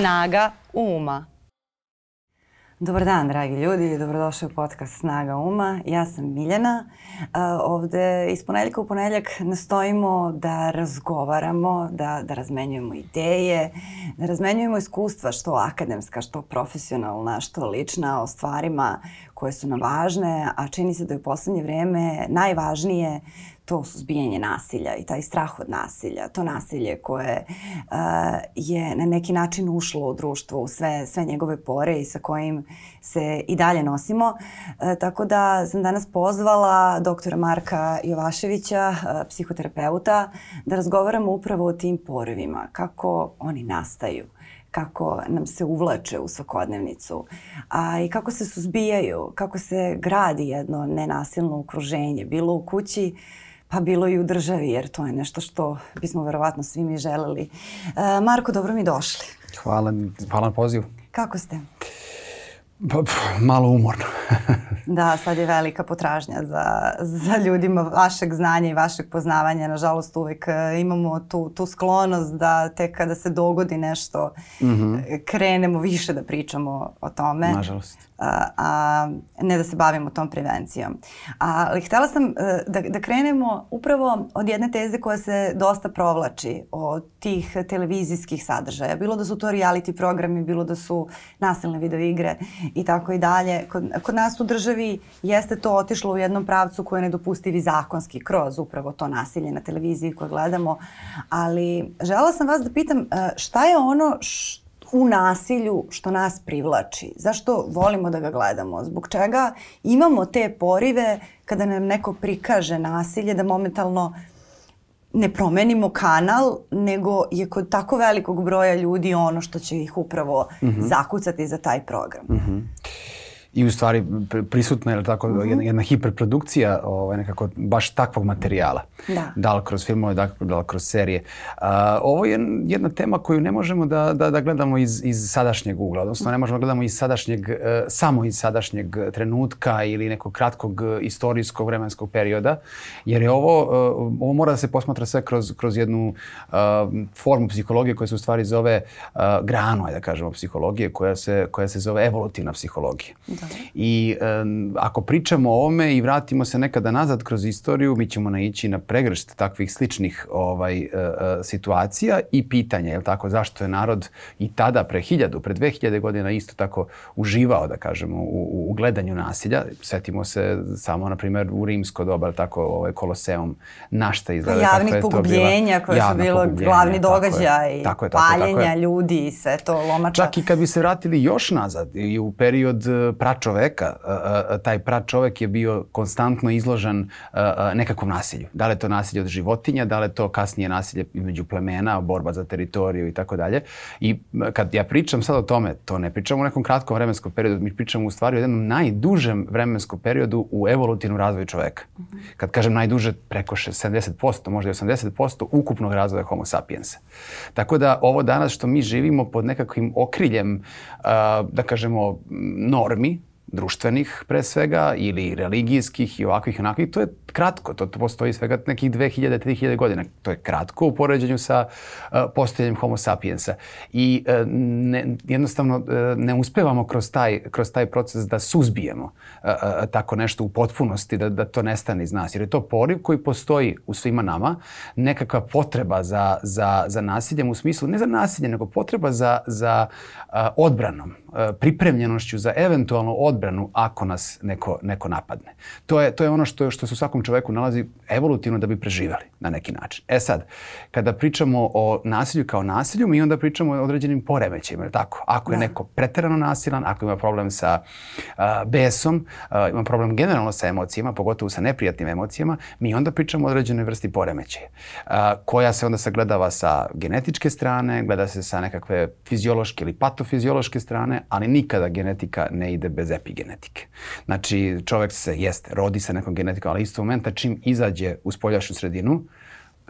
Snaga uma. Dobar dan, dragi ljudi. Dobrodošli u podcast Snaga uma. Ja sam Miljana. ovde iz ponedeljka u ponedeljak nastojimo da razgovaramo, da, da razmenjujemo ideje, da razmenjujemo iskustva, što akademska, što profesionalna, što lična, o stvarima koje su nam važne, a čini se da je u poslednje vreme najvažnije to suzbijanje nasilja i taj strah od nasilja, to nasilje koje uh, je na neki način ušlo u društvo, u sve, sve njegove pore i sa kojim se i dalje nosimo. Uh, tako da sam danas pozvala doktora Marka Jovaševića, uh, psihoterapeuta, da razgovaramo upravo o tim porevima, kako oni nastaju, kako nam se uvlače u svakodnevnicu a, i kako se suzbijaju, kako se gradi jedno nenasilno okruženje, bilo u kući, pa bilo i u državi, jer to je nešto što bismo verovatno svi mi želeli. E, Marko, dobro mi došli. Hvala, hvala na pozivu. Kako ste? Pa, malo umorno. da, sad je velika potražnja za, za ljudima vašeg znanja i vašeg poznavanja. Nažalost, uvek e, imamo tu, tu sklonost da tek kada se dogodi nešto mm -hmm. krenemo više da pričamo o tome. Nažalost a, ne da se bavimo tom prevencijom. A, ali htela sam e, da, da krenemo upravo od jedne teze koja se dosta provlači od tih televizijskih sadržaja. Bilo da su to reality programi, bilo da su nasilne video igre i tako i dalje. Kod, kod nas u državi jeste to otišlo u jednom pravcu koji je nedopustivi zakonski kroz upravo to nasilje na televiziji koje gledamo. Ali žela sam vas da pitam e, šta je ono što u nasilju što nas privlači? Zašto volimo da ga gledamo? Zbog čega imamo te porive kada nam neko prikaže nasilje da momentalno ne promenimo kanal, nego je kod tako velikog broja ljudi ono što će ih upravo mm -hmm. zakucati za taj program. Mm -hmm i u stvari prisutna je tako, mm-hmm. jedna, jedna hiperprodukcija ovaj, nekako baš takvog materijala. Da. Da kroz filmove, da, dal kroz serije. A, ovo je jedna tema koju ne možemo da, da, da gledamo iz, iz sadašnjeg ugla, odnosno ne možemo da gledamo iz sadašnjeg, e, samo iz sadašnjeg trenutka ili nekog kratkog e, istorijskog vremenskog perioda, jer je ovo, e, ovo mora da se posmatra sve kroz, kroz jednu formu psihologije koja se u stvari zove granu, grano, da kažemo, psihologije koja se, koja se zove evolutivna psihologija. Da. I um, ako pričamo o ovome i vratimo se nekada nazad kroz istoriju, mi ćemo naići na pregršt takvih sličnih ovaj, uh, situacija i pitanja, je tako, zašto je narod i tada pre hiljadu, pre 2000 godina isto tako uživao, da kažemo, u, u gledanju nasilja. Setimo se samo, na primjer, u rimsko doba, tako, ovaj, koloseum našta izgleda. Pa javnih je pogubljenja koje su bilo glavni događaj, tako je, tako je, paljenja tako je. ljudi i sve to lomača. Čak i kad bi se vratili još nazad i u period pra eh, pračoveka, e, e, taj pračovek je bio konstantno izložen e, nekakvom nasilju. Da li je to nasilje od životinja, da li je to kasnije nasilje među plemena, borba za teritoriju i tako dalje. I kad ja pričam sad o tome, to ne pričam u nekom kratkom vremenskom periodu, mi pričam u stvari o jednom najdužem vremenskom periodu u evolutivnom razvoju čoveka. Mhm. Kad kažem najduže, preko 70%, možda i 80% ukupnog razvoja homo sapiensa. Tako da ovo danas što mi živimo pod nekakvim okriljem, da kažemo, normi, društvenih pre svega ili religijskih i ovakvih i onakvih, to je kratko, to to postoji svega nekih 2000-3000 godina. To je kratko u poređenju sa uh, postojanjem homo sapiensa. I uh, ne, jednostavno uh, ne uspevamo kroz taj, kroz taj proces da suzbijemo tako nešto u potpunosti, da, da to nestane iz nas. Jer je to poriv koji postoji u svima nama, nekakva potreba za, za, za nasiljem u smislu, ne za nasilje, nego potreba za, za odbranom, pripremljenošću za eventualnu odbranu ako nas neko, neko napadne. To je, to je ono što, što se u svakom svakom čoveku nalazi evolutivno da bi preživali na neki način. E sad, kada pričamo o nasilju kao nasilju, mi onda pričamo o određenim poremećajima, je tako? Ako je da. neko preterano nasilan, ako ima problem sa uh, besom, uh, ima problem generalno sa emocijama, pogotovo sa neprijatnim emocijama, mi onda pričamo o određenoj vrsti poremećaja, uh, koja se onda sagledava sa genetičke strane, gleda se sa nekakve fiziološke ili patofiziološke strane, ali nikada genetika ne ide bez epigenetike. Znači, čovek se jeste, rodi sa nekom genetikom, ali isto momenta čim izađe u spoljašnju sredinu,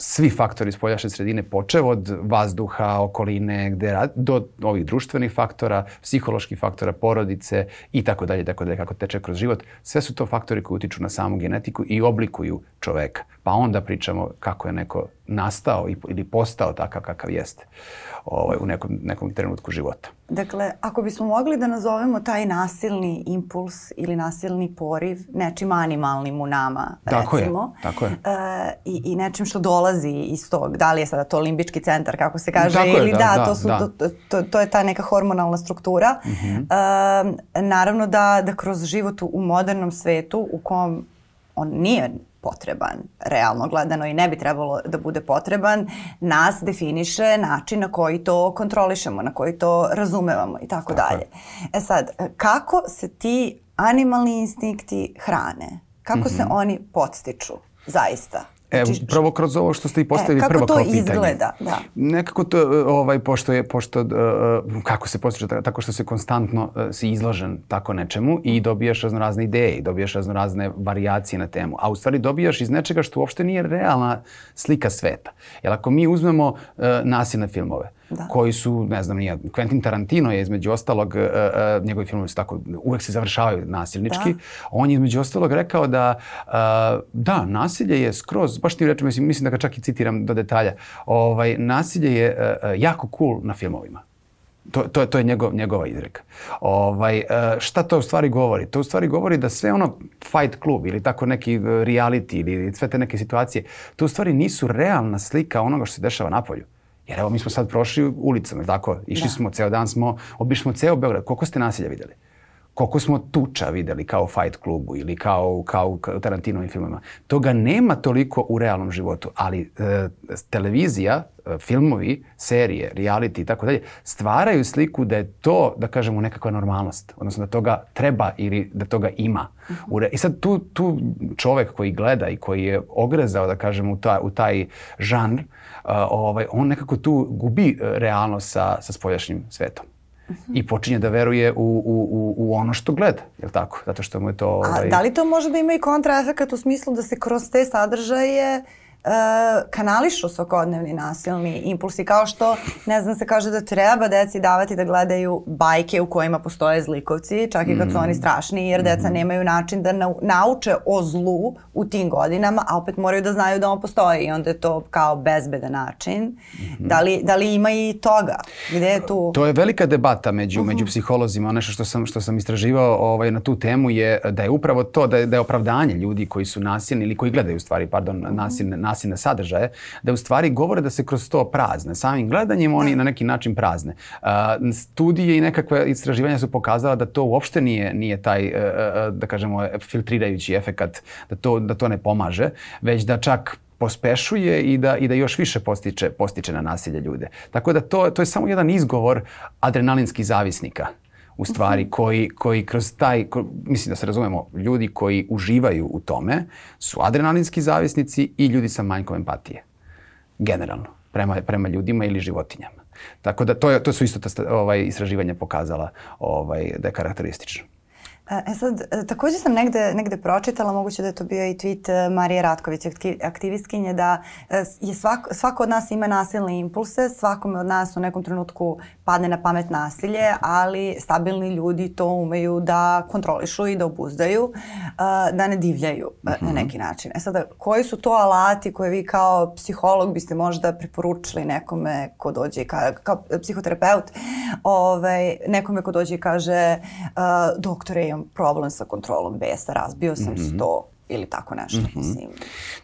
svi faktori spoljašnje sredine, počev od vazduha, okoline, gde rad, do ovih društvenih faktora, psiholoških faktora, porodice i tako dalje, tako dalje, kako teče kroz život, sve su to faktori koji utiču na samu genetiku i oblikuju čoveka pa onda pričamo kako je neko nastao ili postao takav kakav jeste ovaj, u nekom, nekom trenutku života. Dakle, ako bismo mogli da nazovemo taj nasilni impuls ili nasilni poriv nečim animalnim u nama, tako recimo. Je, tako je. E, i, I nečim što dolazi iz tog, da li je sada to limbički centar, kako se kaže, tako ili je, da, da, da, to, su, da. To, to, to je ta neka hormonalna struktura. Mm -hmm. e, naravno da, da kroz život u modernom svetu u kom on nije potreban, realno gledano i ne bi trebalo da bude potreban, nas definiše način na koji to kontrolišemo, na koji to razumevamo i tako dalje. E sad, kako se ti animalni instinkti hrane? Kako mm -hmm. se mhm. oni podstiču zaista? E, znači, prvo kroz ovo što ste i e, postavili e, prvo kao pitanje. Kako to izgleda, da. Nekako to, e, ovaj, pošto je, pošto, uh, kako se postiče, tako što se konstantno uh, si izložen tako nečemu i dobijaš raznorazne ideje i dobijaš raznorazne variacije na temu. A u stvari dobijaš iz nečega što uopšte nije realna slika sveta. Jer ako mi uzmemo uh, nasilne filmove, da. koji su, ne znam, nije, Quentin Tarantino je između ostalog, uh, uh, njegovi filmovi su tako, uvek se završavaju nasilnički, da. on je između ostalog rekao da, uh, da, nasilje je skroz, baš ti rečem, mislim, mislim da ga čak i citiram do detalja, ovaj, nasilje je uh, jako cool na filmovima. To, to, je, to je njegov, njegova izreka. Ovaj, šta to u stvari govori? To u stvari govori da sve ono fight club ili tako neki reality ili sve te neke situacije, to u stvari nisu realna slika onoga što se dešava na polju. Jer evo mi smo sad prošli ulicama, tako? Išli da. smo, ceo dan smo, obišli smo ceo Beograd. Koliko ste nasilja videli? koliko smo tuča videli kao Fight klubu ili kao, kao, kao Tarantinovim filmima. Toga nema toliko u realnom životu, ali e, televizija, e, filmovi, serije, reality i tako dalje, stvaraju sliku da je to, da kažemo, nekakva normalnost. Odnosno da toga treba ili da toga ima. Mhm. Uh -huh. I sad tu, tu čovek koji gleda i koji je ogrezao, da kažemo, u, taj, u taj žanr, ovaj, on nekako tu gubi e, realnost sa, sa spoljašnjim svetom. Mhm. i počinje da veruje u, u, u, u ono što gleda, je li tako? Zato što mu je to... Ovaj... A da li to može da ima i kontraefekat u smislu da se kroz te sadržaje uh, E, kanališu svakodnevni nasilni impulsi, kao što, ne znam, se kaže da treba deci davati da gledaju bajke u kojima postoje zlikovci, čak i kad su oni mhm. strašni, jer deca mhm. nemaju način da nauče o zlu u tim godinama, a opet moraju da znaju da on postoji i onda je to kao bezbedan način. Mhm. da, li, da li ima i toga? Gde je tu? To je velika debata među, uh -huh. među psiholozima. Nešto što sam, što sam istraživao ovaj, na tu temu je da je upravo to, da je, da je opravdanje ljudi koji su nasilni ili koji gledaju stvari, pardon, nasilne, uh nasilne sadržaje, da u stvari govore da se kroz to prazne. Samim gledanjem oni da. na neki način prazne. Uh, studije i nekakve istraživanja su pokazala da to uopšte nije, nije taj, uh, da kažemo, filtrirajući efekat, da to, da to ne pomaže, već da čak pospešuje i da, i da još više postiče, postiče na nasilje ljude. Tako da to, to je samo jedan izgovor adrenalinskih zavisnika u stvari, mhm. koji, koji kroz taj, ko, mislim da se razumemo, ljudi koji uživaju u tome su adrenalinski zavisnici i ljudi sa manjkom empatije, generalno, prema, prema ljudima ili životinjama. Tako da to, je, to su isto ta, ovaj, istraživanja pokazala ovaj, da je karakteristično. E, e sad, e, takođe sam negde, negde pročitala, moguće da je to bio i tweet e, Marije Ratković, aktivistkinje, da je svako, svako od nas ima nasilne impulse, svakome od nas u nekom trenutku padne na pamet nasilje, ali stabilni ljudi to umeju da kontrolišu i da obuzdaju, da ne divljaju na mhm. neki način. E sad, koji su to alati koje vi kao psiholog biste možda preporučili nekome ko dođe, ka, kao psihoterapeut, ovaj, nekome ko dođe i kaže, doktore, imam imam problem sa kontrolom besa, razbio sam mm -hmm. sto ili tako nešto. Mm -hmm. mislim.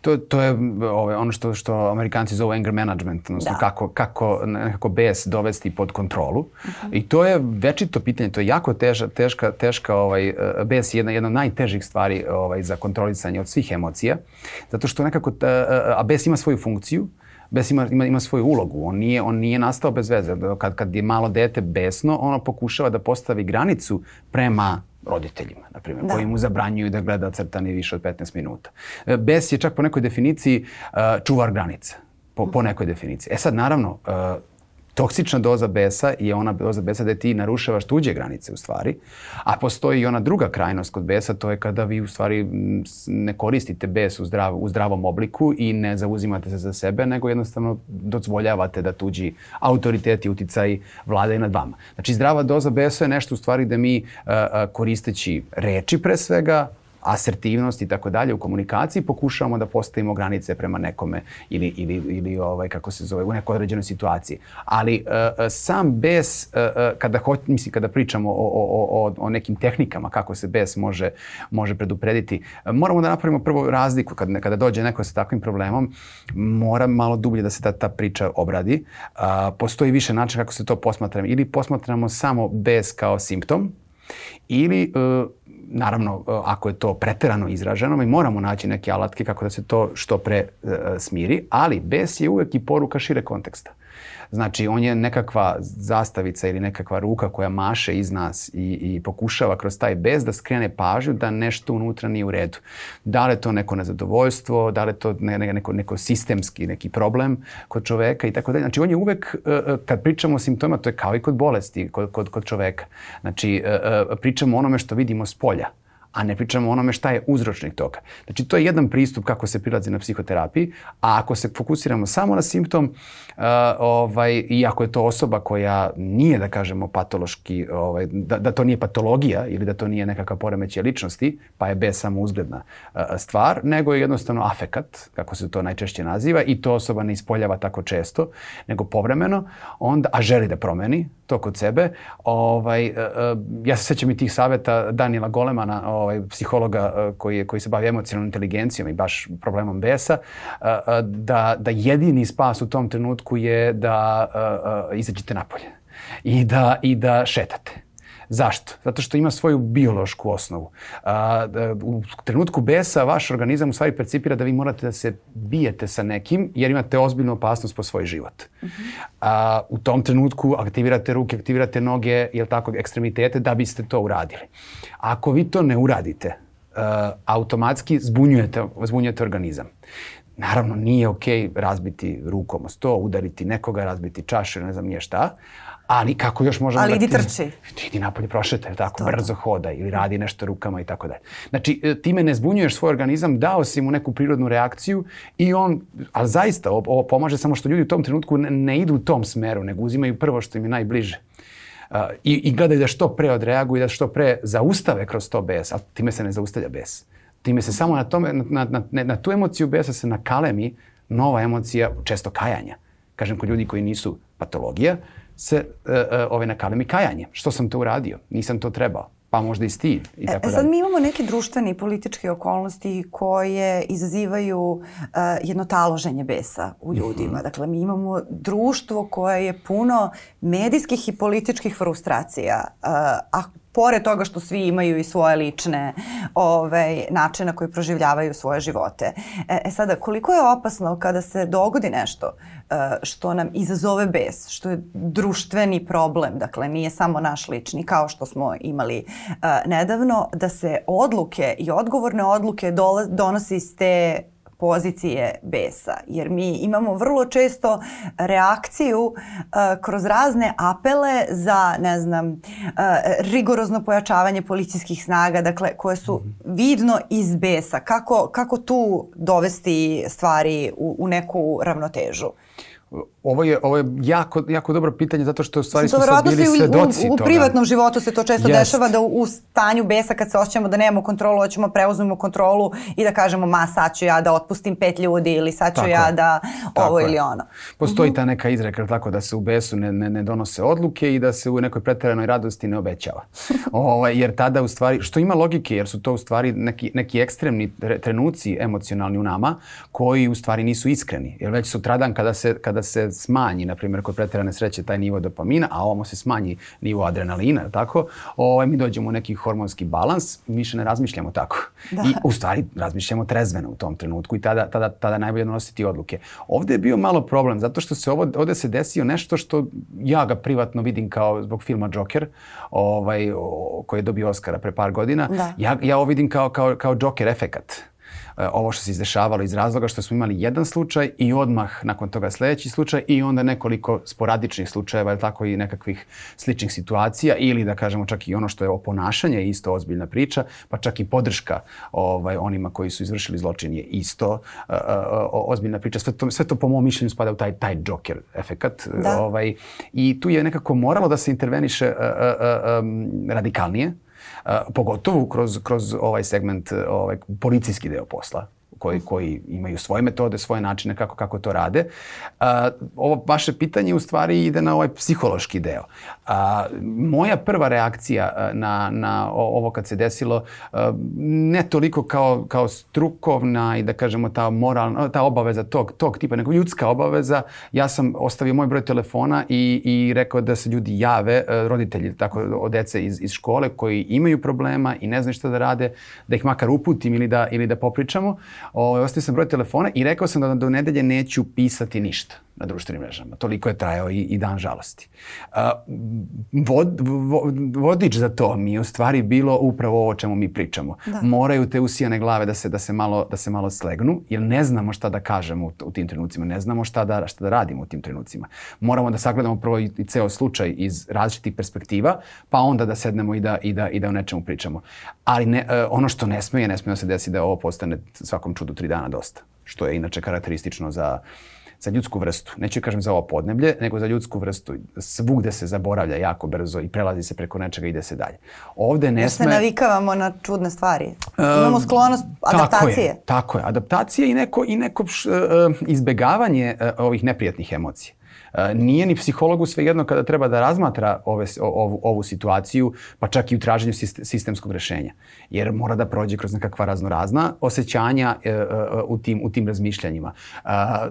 To, to je ove, ovaj, ono što, što amerikanci zovu anger management, odnosno da. kako, kako nekako bes dovesti pod kontrolu. Mm -hmm. I to je večito pitanje, to je jako teža, teška, teška ovaj, e, bes je jedna, jedna od najtežih stvari ovaj, za kontrolisanje od svih emocija, zato što nekako, ta, e, e, a bes ima svoju funkciju, Bes ima, ima, ima svoju ulogu. On nije, on nije nastao bez veze. Kad, kad je malo dete besno, ono pokušava da postavi granicu prema roditeljima, na primjer, da. koji mu zabranjuju da gleda crtani više od 15 minuta. E, Bes je čak po nekoj definiciji e, čuvar granica, po, po mhm. nekoj definiciji. E sad, naravno, e, toksična doza besa je ona doza besa da ti narušavaš tuđe granice u stvari, a postoji i ona druga krajnost kod besa, to je kada vi u stvari ne koristite bes u, zdrav, u zdravom obliku i ne zauzimate se za sebe, nego jednostavno dozvoljavate da tuđi autoritet i uticaj vladaju nad vama. Znači zdrava doza besa je nešto u stvari da mi koristeći reči pre svega, asertivnost i tako dalje u komunikaciji, pokušavamo da postavimo granice prema nekome ili, ili, ili ovaj, kako se zove, u nekoj određenoj situaciji. Ali uh, sam bes, uh, kada, ho, mislim, kada pričamo o, o, o, o nekim tehnikama kako se bes može, može preduprediti, moramo da napravimo prvo razliku kad kada dođe neko sa takvim problemom, mora malo dublje da se ta, ta priča obradi. Uh, postoji više načina kako se to posmatramo. Ili posmatramo samo bes kao simptom, ili uh, naravno, e, ako je to preterano izraženo, mi moramo naći neke alatke kako da se to što pre e, e, smiri, ali bes je uvek i poruka šire konteksta. Znači, on je nekakva zastavica ili nekakva ruka koja maše iz nas i, i pokušava kroz taj bez da skrene pažnju da nešto unutra nije u redu. Da li je to neko nezadovoljstvo, da li je to ne, ne, neko, neko sistemski neki problem kod čoveka i tako dalje. Znači, on je uvek, e, e, kad pričamo o simptoma, to je kao i kod bolesti, kod, kod, kod čoveka. Znači, e, pričamo o onome što vidimo s polja a ne pričamo o onome šta je uzročnik toga. Znači, to je jedan pristup kako se prilazi na psihoterapiji, a ako se fokusiramo samo na simptom, ovaj, iako je to osoba koja nije, da kažemo, patološki, ovaj, da, da to nije patologija ili da to nije nekakav poremećaj ličnosti, pa je bez samo uzgledna stvar, nego je jednostavno afekat, kako se to najčešće naziva, i to osoba ne ispoljava tako često, nego povremeno, onda, a želi da promeni to kod sebe. Ovaj, ja se sećam i tih saveta Danila Golemana, ovaj, psihologa koji, je, koji se bavi emocionalnom inteligencijom i baš problemom besa, da, da jedini spas u tom trenutku trenutku je da uh, uh, izađete napolje i da, i da šetate. Zašto? Zato što ima svoju biološku osnovu. A, da, u trenutku besa vaš organizam u stvari percipira da vi morate da se bijete sa nekim jer imate ozbiljnu opasnost po svoj život. Uh -huh. A, u tom trenutku aktivirate ruke, aktivirate noge, jel tako, ekstremitete da biste to uradili. Ako vi to ne uradite, a, automatski zbunjujete, zbunjujete organizam. Naravno, nije okej okay razbiti rukom o sto, udariti nekoga, razbiti čašu, ne znam nije šta, ali kako još možemo ali da idi trči. Ti, idi napolje, prošetaj, tako, to, brzo hoda ili radi nešto rukama i tako dalje. Znači, e, time ne zbunjuješ svoj organizam, dao si mu neku prirodnu reakciju i on, ali zaista, ovo pomaže samo što ljudi u tom trenutku ne, ne idu u tom smeru, nego uzimaju prvo što im je najbliže. Uh, i, I gledaju da što pre odreaguju, da što pre zaustave kroz to bes, a time se ne zaustavlja bes. Time se samo na, tome, na, na, na tu emociju besa se nakalemi nova emocija, često kajanja. Kažem, kod ljudi koji nisu patologija, se e, e, ove nakalemi kajanje. Što sam to uradio? Nisam to trebao pa možda i stil i e, tako e, Sad mi imamo neke društvene i političke okolnosti koje izazivaju uh, jedno taloženje besa u mhm. ljudima. Mm -hmm. Dakle, mi imamo društvo koje je puno medijskih i političkih frustracija, uh, a pored toga što svi imaju i svoje lične ovaj, načine na koji proživljavaju svoje živote. E, e sada, koliko je opasno kada se dogodi nešto e, što nam izazove bes, što je društveni problem, dakle nije samo naš lični, kao što smo imali e, nedavno, da se odluke i odgovorne odluke donose iz te pozicije besa. Jer mi imamo vrlo često reakciju uh, kroz razne apele za, ne znam, uh, rigorozno pojačavanje policijskih snaga, dakle, koje su mhm. vidno iz besa. Kako, kako tu dovesti stvari u, u neku ravnotežu? Ovo je, ovo je jako, jako dobro pitanje zato što u stvari smo sad bili svedoci u, u, u privatnom životu se to često Jest. dešava da u, u stanju besa kad se osjećamo da nemamo kontrolu, hoćemo preuzmemo kontrolu i da kažemo ma sad ću ja da otpustim pet ljudi ili sad ću tako ja da ovo je. ili ono. Postoji mhm. ta neka izreka tako da se u besu ne, ne, ne donose odluke i da se u nekoj preteranoj radosti ne obećava. o, ovaj, jer tada u stvari, što ima logike jer su to u stvari neki, neki ekstremni trenuci emocionalni u nama koji u stvari nisu iskreni. Jer već sutradan kada se, kada kada se smanji, na primjer, kod preterane sreće taj nivo dopamina, a ovamo se smanji nivo adrenalina, tako, ovaj, mi dođemo u neki hormonski balans, mi više ne razmišljamo tako. Da. I u stvari razmišljamo trezveno u tom trenutku i tada, tada, tada najbolje donositi odluke. Ovde je bio malo problem, zato što se ovo, ovde se desio nešto što ja ga privatno vidim kao zbog filma Joker, ovaj, o, koji je dobio Oscara pre par godina. Da. Ja, ja ovo vidim kao, kao, kao Joker efekat. E, ovo što se izdešavalo iz razloga što smo imali jedan slučaj i odmah nakon toga sledeći slučaj i onda nekoliko sporadičnih slučajeva ili tako i nekakvih sličnih situacija ili da kažemo čak i ono što je ovo ponašanje isto ozbiljna priča, pa čak i podrška ovaj, onima koji su izvršili zločin je isto e, e, ozbiljna priča. Sve to, sve to po mom mišljenju spada u taj, taj Joker efekat. Da. Ovaj, I tu je nekako moralo da se interveniše radikalnije, pogotovo kroz, kroz ovaj segment, ovaj policijski deo posla koji, koji imaju svoje metode, svoje načine kako, kako to rade. A, ovo vaše pitanje u stvari ide na ovaj psihološki deo. A, moja prva reakcija na, na ovo kad se desilo, a, ne toliko kao, kao strukovna i da kažemo ta moralna, ta obaveza tog, tog tipa, nego ljudska obaveza. Ja sam ostavio moj broj telefona i, i rekao da se ljudi jave, roditelji tako od dece iz, iz škole koji imaju problema i ne znaju šta da rade, da ih makar uputim ili da, ili da popričamo. Ovaj, ostavio sam broj telefona i rekao sam da do nedelje neću pisati ništa na društvenim mrežama. Toliko je trajao i, i dan žalosti. A, vod, vo, vodič za to mi je u stvari bilo upravo ovo o čemu mi pričamo. Da. Moraju te usijane glave da se, da se, malo, da se malo slegnu, jer ne znamo šta da kažemo u, u tim trenucima, ne znamo šta da, šta da radimo u tim trenucima. Moramo da sagledamo prvo i, i ceo slučaj iz različitih perspektiva, pa onda da sednemo i da, i da, i da o nečemu pričamo. Ali ne, e, ono što ne smije, ne smije da se desiti da ovo postane svakom čudu tri dana dosta. Što je inače karakteristično za za ljudsku vrstu. Neću da kažem za ovo podneblje, nego za ljudsku vrstu. Svugde se zaboravlja jako brzo i prelazi se preko nečega i ide se dalje. Ovde ne sme... Da se navikavamo na čudne stvari. E, Imamo sklonost adaptacije. Tako je, tako je. Adaptacija i neko, i neko š, e, uh, izbegavanje uh, ovih neprijatnih emocija. E, nije ni psihologu svejedno kada treba da razmatra ove, ovu, ovu situaciju, pa čak i u traženju sistemskog rešenja. Jer mora da prođe kroz nekakva raznorazna osjećanja e, e, u tim, u tim razmišljanjima.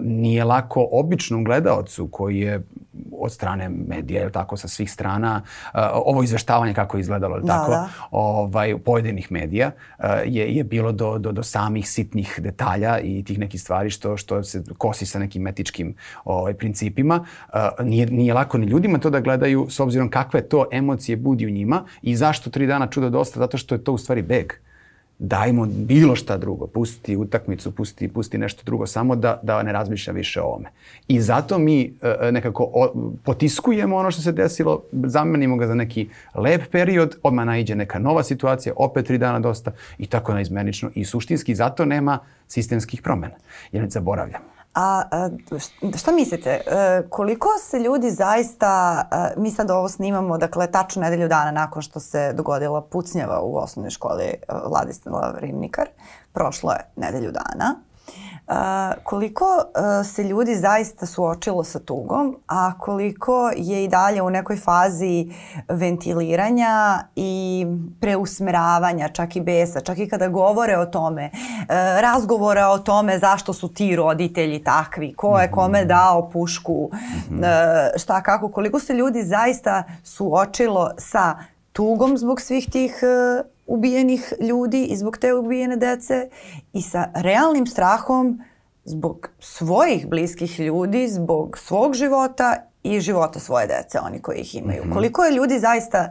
Nije lako običnom gledaocu koji je od strane medija, ili tako, sa svih strana, ovo izveštavanje kako je izgledalo, ili da, tako, da, da. Ovaj, pojedinih medija je, je bilo do, do, do samih sitnih detalja i tih nekih stvari što, što se kosi sa nekim etičkim ovaj, principima nije, nije lako ni ljudima to da gledaju s obzirom kakve to emocije budi u njima i zašto tri dana čuda dosta, zato što je to u stvari beg dajmo bilo šta drugo, pusti utakmicu, pusti, pusti nešto drugo, samo da, da ne razmišlja više o ovome. I zato mi e, e nekako o, potiskujemo ono što se desilo, zamenimo ga za neki lep period, odmah naiđe neka nova situacija, opet tri dana dosta i tako naizmenično. I suštinski zato nema sistemskih promena, jer ne zaboravljamo. A, šta mislite, e, koliko se ljudi zaista, e, mi sad ovo snimamo, dakle, tačno nedelju dana nakon što se dogodila pucnjava u osnovnoj školi e, Vladislava Rimnikar, prošlo je nedelju dana a, koliko se ljudi zaista suočilo sa tugom, a koliko je i dalje u nekoj fazi ventiliranja i preusmeravanja, čak i besa, čak i kada govore o tome, e, razgovora o tome zašto su ti roditelji takvi, ko je mhm. kome dao pušku, mhm. e, šta kako, koliko se ljudi zaista suočilo sa tugom zbog svih tih uh, ubijenih ljudi i zbog te ubijene dece i sa realnim strahom zbog svojih bliskih ljudi, zbog svog života i života svoje dece, oni koji ih imaju. Mm -hmm. Koliko je ljudi zaista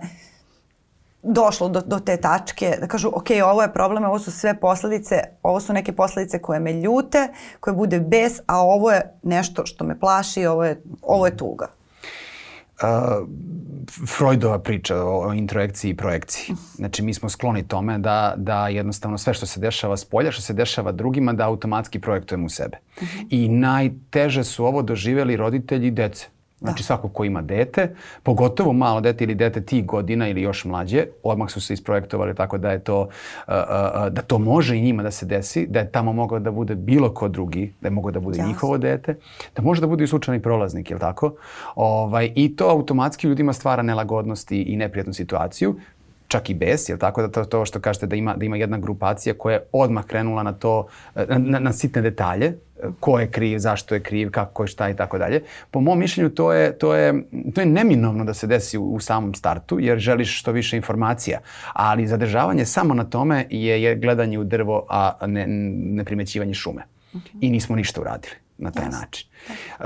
došlo do, do te tačke da kažu ok, ovo je problem, ovo su sve posledice, ovo su neke posledice koje me ljute, koje bude bes, a ovo je nešto što me plaši, ovo je, ovo je tuga uh, Freudova priča o, o introjekciji i projekciji. Znači, mi smo skloni tome da, da jednostavno sve što se dešava spolja, što se dešava drugima, da automatski projektujemo u sebe. Uh -huh. I najteže su ovo doživeli roditelji i dece. Znači da. svako ko ima dete, pogotovo malo dete ili dete tih godina ili još mlađe, odmah su se isprojektovali tako da je to, uh, uh, uh, da to može i njima da se desi, da je tamo mogao da bude bilo ko drugi, da je mogao da bude Jasne. njihovo dete, da može da bude i slučajni prolaznik, jel tako? Ovaj, I to automatski ljudima stvara nelagodnost i, neprijatnu situaciju, čak i bes, jel tako da to, to što kažete da ima, da ima jedna grupacija koja je odmah krenula na to, na, na, na sitne detalje, ko je kriv, zašto je kriv, kako je šta i tako dalje. Po mom mišljenju to je, to je, to je neminovno da se desi u, u samom startu jer želiš što više informacija, ali zadržavanje samo na tome je, je gledanje u drvo, a ne, ne primećivanje šume. Okay. Mhm. I nismo ništa uradili na taj yes. način.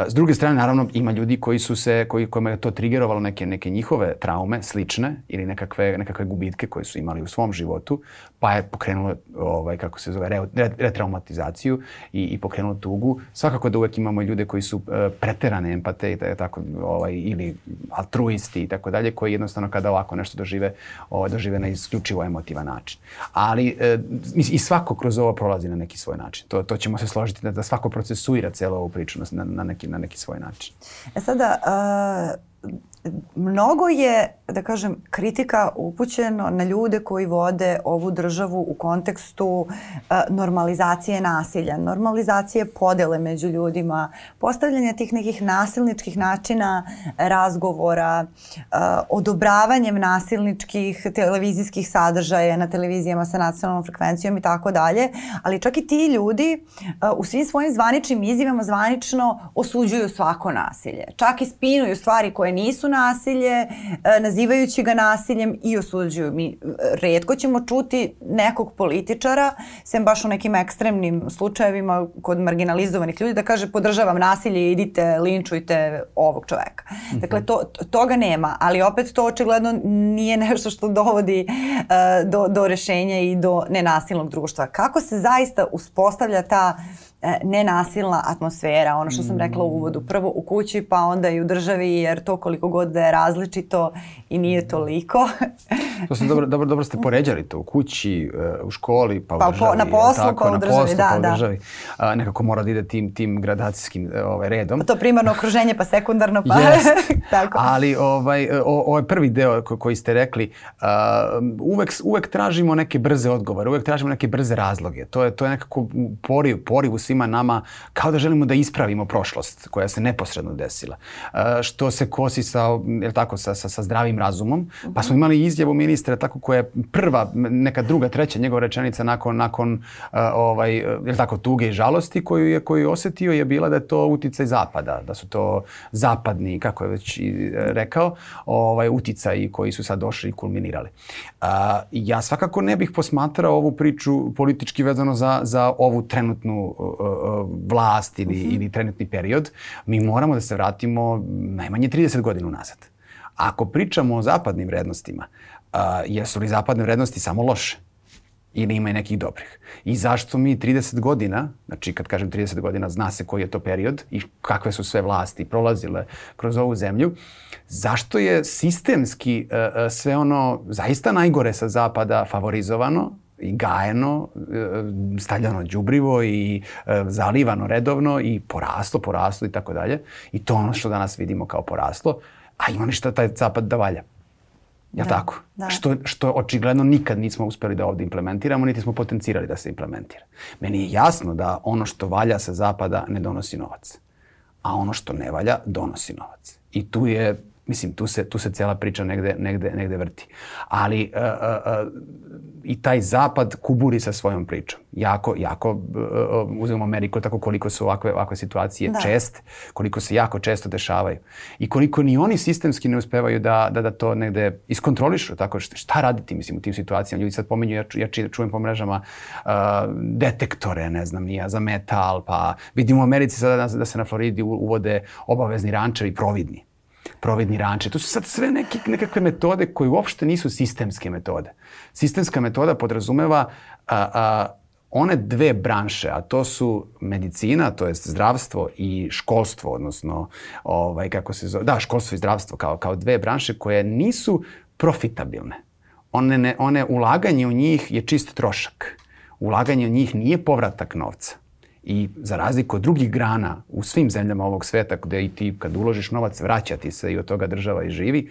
S druge strane, naravno, ima ljudi koji su se, koji, kojima je to trigerovalo neke, neke njihove traume, slične, ili nekakve, nekakve gubitke koje su imali u svom životu, pa je pokrenulo, ovaj, kako se zove, retraumatizaciju i, i pokrenulo tugu. Svakako da uvek imamo ljude koji su e, preterane empate i da tako, ovaj, ili altruisti i tako dalje, koji jednostavno kada ovako nešto dožive, ovaj, dožive na isključivo emotivan način. Ali e, i svako kroz ovo prolazi na neki svoj način. To, to ćemo se složiti da, da svako procesuira celu ovu priču na, na, neki, na neki svoj način. E sada, uh mnogo je, da kažem, kritika upućeno na ljude koji vode ovu državu u kontekstu e, normalizacije nasilja, normalizacije podele među ljudima, postavljanja tih nekih nasilničkih načina razgovora, e, odobravanjem nasilničkih televizijskih sadržaja na televizijama sa nacionalnom frekvencijom i tako dalje, ali čak i ti ljudi e, u svim svojim zvaničnim izjavama zvanično osuđuju svako nasilje. Čak i spinuju stvari koje nisu nasilje, e, nazivajući ga nasiljem i osuđuju. Mi e, redko ćemo čuti nekog političara, sem baš u nekim ekstremnim slučajevima kod marginalizovanih ljudi, da kaže podržavam nasilje, idite, linčujte ovog čoveka. Mm -hmm. Dakle, to, toga nema, ali opet to očigledno nije nešto što dovodi uh, do, do rešenja i do nenasilnog društva. Kako se zaista uspostavlja ta uh, E, nenasilna atmosfera, ono što sam mm. rekla u uvodu, prvo u kući pa onda i u državi jer to koliko god da je različito i nije mm. toliko. to ste dobro, dobro, dobro ste poređali to u kući, e, u školi pa, pa u državi. Pa na poslu tako, pa u državi, poslu, pa da, pa da. U državi. A, nekako mora da ide tim, tim gradacijskim e, ovaj, redom. To primarno okruženje pa sekundarno pa. Jest. tako. Ali ovaj, o, ovaj prvi deo koji ste rekli, uh, uvek, uvek tražimo neke brze odgovore, uvek tražimo neke brze razloge. To je, to je nekako poriv, poriv u svima nama kao da želimo da ispravimo prošlost koja se neposredno desila. E, što se kosi sa, jel tako, sa, sa, sa zdravim razumom. Pa smo imali izjavu ministra tako koja je prva, neka druga, treća njegova rečenica nakon, nakon e, ovaj, jel tako, tuge i žalosti koju je, koju je osetio je bila da je to uticaj zapada, da su to zapadni, kako je već e, rekao, ovaj, uticaj koji su sad došli i kulminirali. A, ja svakako ne bih posmatrao ovu priču politički vezano za, za ovu trenutnu E, vlast ili, mm -hmm. ili trenutni period, mi moramo da se vratimo najmanje 30 godina unazad. Ako pričamo o zapadnim vrednostima, a, e, jesu li zapadne vrednosti samo loše? ili ima i nekih dobrih. I zašto mi 30 godina, znači kad kažem 30 godina zna se koji je to period i kakve su sve vlasti prolazile kroz ovu zemlju, zašto je sistemski uh, sve ono zaista najgore sa zapada favorizovano, i gajeno, e, stavljano đubrivo i e, zalivano redovno i poraslo, poraslo i tako dalje. I to ono što danas vidimo kao poraslo, a ima ništa taj zapad da valja? Ja da, tako? Da. Što, što očigledno nikad nismo uspeli da ovde implementiramo, niti smo potencirali da se implementira. Meni je jasno da ono što valja sa zapada ne donosi novac, a ono što ne valja donosi novac. I tu je, mislim, tu se, tu se cela priča negde, negde, negde vrti. Ali uh, uh, uh, i taj zapad kuburi sa svojom pričom. Jako, jako, e, e, uzmemo Ameriku tako koliko su ovakve, ovakve situacije da. česte, koliko se jako često dešavaju. I koliko ni oni sistemski ne uspevaju da, da, da to negde iskontrolišu. Tako šta, šta raditi mislim, u tim situacijama? Ljudi sad pominju, ja, ču, ja čujem po mrežama uh, detektore, ne znam, nija, za metal, pa vidimo u Americi sada da, da se na Floridi uvode obavezni rančevi providni providni ranče. To su sad sve neke, nekakve metode koje uopšte nisu sistemske metode. Sistemska metoda podrazumeva a, a, one dve branše, a to su medicina, to jest zdravstvo i školstvo, odnosno ovaj, kako se zove, da, školstvo i zdravstvo kao, kao dve branše koje nisu profitabilne. One, ne, one ulaganje u njih je čist trošak. Ulaganje u njih nije povratak novca. I za razliku od drugih grana u svim zemljama ovog sveta gde i ti kad uložiš novac vraća ti se i od toga država i živi,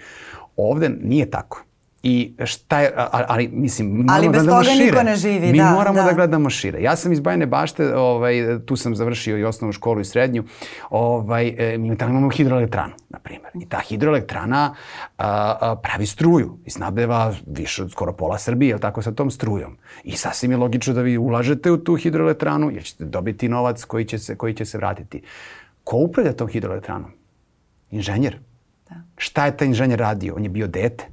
ovde nije tako. I šta je, ali mislim, moramo ali da bez da gledamo toga šire. niko ne živi, Mi da, moramo da. da gledamo šire. Ja sam iz Bajne Bašte, ovaj, tu sam završio i osnovnu školu i srednju, ovaj, e, mi tamo imamo hidroelektranu, na primjer. I ta hidroelektrana a, a, pravi struju i snabdeva više od skoro pola Srbije, jel tako, sa tom strujom. I sasvim je logično da vi ulažete u tu hidroelektranu, jer ćete dobiti novac koji će se, koji će se vratiti. Ko upravlja tom hidroelektranom? Inženjer. Da. Šta je taj inženjer radio? On je bio dete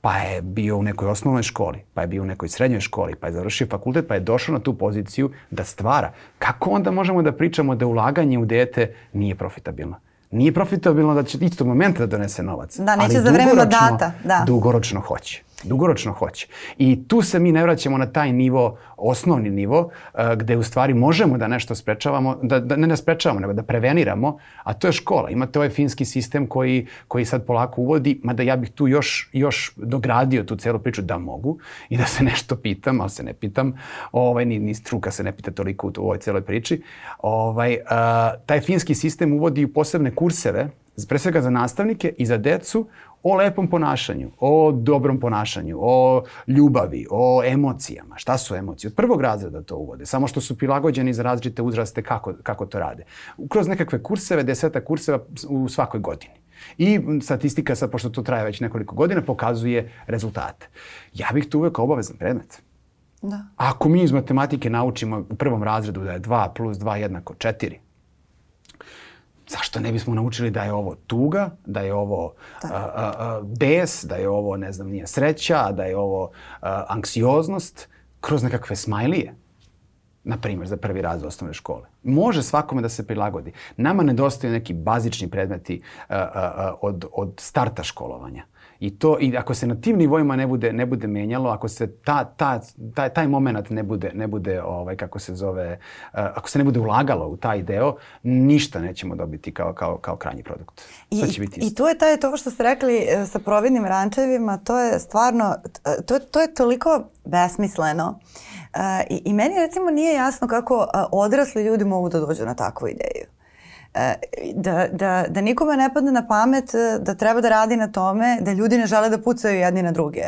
pa je bio u nekoj osnovnoj školi, pa je bio u nekoj srednjoj školi, pa je završio fakultet, pa je došao na tu poziciju da stvara. Kako onda možemo da pričamo da ulaganje u dete nije profitabilno? Nije profitabilno da će istog momenta da donese novac. Da, neće za vreme data. Da. Dugoročno hoće. Dugoročno hoće. I tu se mi ne vraćamo na taj nivo, osnovni nivo, e, gde u stvari možemo da nešto sprečavamo, da, da ne ne da sprečavamo, nego da preveniramo, a to je škola. Imate ovaj finski sistem koji, koji sad polako uvodi, mada ja bih tu još, još dogradio tu celu priču da mogu i da se nešto pitam, ali se ne pitam, ovaj, ni, ni struka se ne pita toliko u ovoj celoj priči. Ovaj, a, e, taj finski sistem uvodi posebne kurseve pre svega za nastavnike i za decu o lepom ponašanju, o dobrom ponašanju, o ljubavi, o emocijama. Šta su emocije? Od prvog razreda to uvode, samo što su prilagođeni za različite uzraste kako, kako to rade. Kroz nekakve kurseve, deseta kurseva u svakoj godini. I statistika, sad, pošto to traje već nekoliko godina, pokazuje rezultate. Ja bih tu uvek obavezan predmet. Da. Ako mi iz matematike naučimo u prvom razredu da je 2 plus 2 jednako 4, zašto ne bismo naučili da je ovo tuga, da je ovo da. a, a, a, bes, da je ovo, ne znam, nije sreća, da je ovo a, anksioznost, kroz nekakve smajlije na primjer, za prvi razred osnovne škole. Može svakome da se prilagodi. Nama nedostaju neki bazični predmeti a, a, a, od, od starta školovanja. I, to, I ako se na tim nivoima ne bude, ne bude menjalo, ako se ta, ta, taj, taj momenat ne bude, ne bude ovaj, kako se zove, uh, ako se ne bude ulagalo u taj deo, ništa nećemo dobiti kao, kao, kao krajnji produkt. I, će biti isto. I to je taj, to što ste rekli eh, sa providnim rančevima, to je stvarno, eh, to, to je toliko besmisleno. Uh, i, I meni recimo nije jasno kako uh, odrasli ljudi mogu da dođu na takvu ideju. Eh, da, da, da nikome ne padne na pamet eh, da treba da radi na tome da ljudi ne žele da pucaju jedni na druge,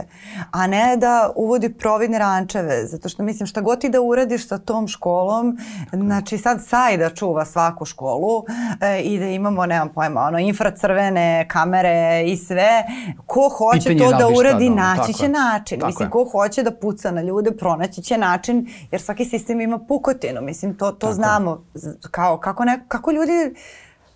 a ne da uvodi providne rančeve, zato što mislim šta god ti da uradiš sa tom školom, znači sad saj da čuva svaku školu e, i da imamo, nemam pojma, ono, infracrvene kamere i sve, ko hoće to da, da uradi, da, naći će način. Tako mislim, je. ko hoće da puca na ljude, pronaći će način, jer svaki sistem ima pukotinu, mislim, to, to tako znamo, kao, kako, ne, kako ljudi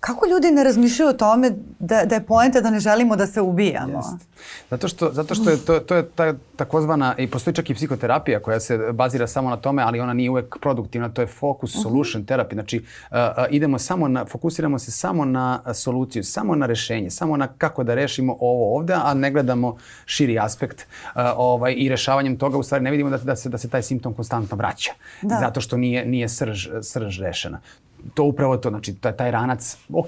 kako ljudi ne razmišljaju o tome da, da je poenta da ne želimo da se ubijamo? Jest. Zato što, zato što je to, to je ta takozvana, i postoji čak i psihoterapija koja se bazira samo na tome, ali ona nije uvek produktivna, to je focus mhm. solution uh -huh. Znači, uh, idemo samo na, fokusiramo se samo na soluciju, samo na rešenje, samo na kako da rešimo ovo ovde, a ne gledamo širi aspekt uh, ovaj, i rešavanjem toga u stvari ne vidimo da, da, se, da se taj simptom konstantno vraća. Da. Zato što nije, nije srž, srž rešena to upravo to, znači taj taj ranac, ok,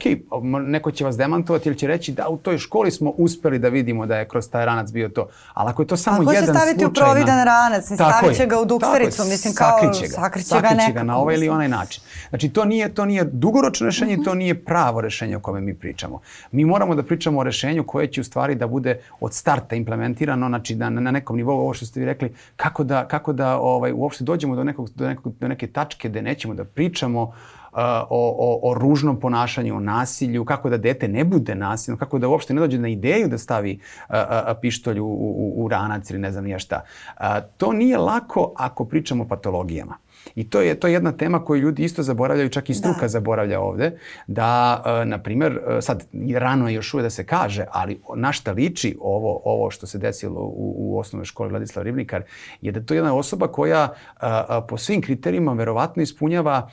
neko će vas demantovati ili će reći da u toj školi smo uspeli da vidimo da je kroz taj ranac bio to. Ali ako je to samo jedan slučaj... Ako će staviti slučajna, u providan ranac, ne stavit će ga u duksericu, mislim kao sakriće ga, sakriće ga, sakriće ga na ovaj ili onaj način. Znači to nije, to nije dugoročno rešenje, mm -hmm. to nije pravo rešenje o kome mi pričamo. Mi moramo da pričamo o rešenju koje će u stvari da bude od starta implementirano, znači da na nekom nivou ovo što ste vi rekli, kako da, kako da ovaj, uopšte dođemo do, nekog, do, nekog, do neke tačke gde nećemo da pričamo o, o, o ružnom ponašanju, o nasilju, kako da dete ne bude nasilno, kako da uopšte ne dođe na ideju da stavi a, a, pištolj u, u, u ranac ili ne znam nija šta. A, to nije lako ako pričamo o patologijama. I to je, to je jedna tema koju ljudi isto zaboravljaju, čak i da. struka da. zaboravlja ovde, da, e, na primer, e, sad rano je još uvek da se kaže, ali na šta liči ovo, ovo što se desilo u, u osnovnoj školi Vladislav Ribnikar, je da to je jedna osoba koja e, po svim kriterijima verovatno ispunjava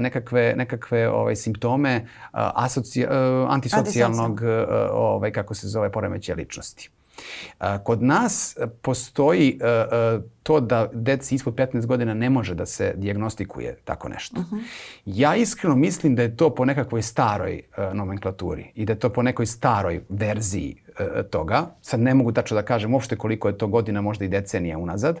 nekakve, nekakve ovaj, simptome asocija, antisocijalnog, ovaj, kako se zove, poremeće ličnosti. Kod nas e, postoji e, e, to da deci ispod 15 godina ne može da se diagnostikuje tako nešto. Mhm. Ja iskreno mislim da je to po nekakvoj staroj nomenklaturi i da je to po nekoj staroj verziji toga. Sad ne mogu tačno da kažem uopšte koliko je to godina, možda i decenija unazad.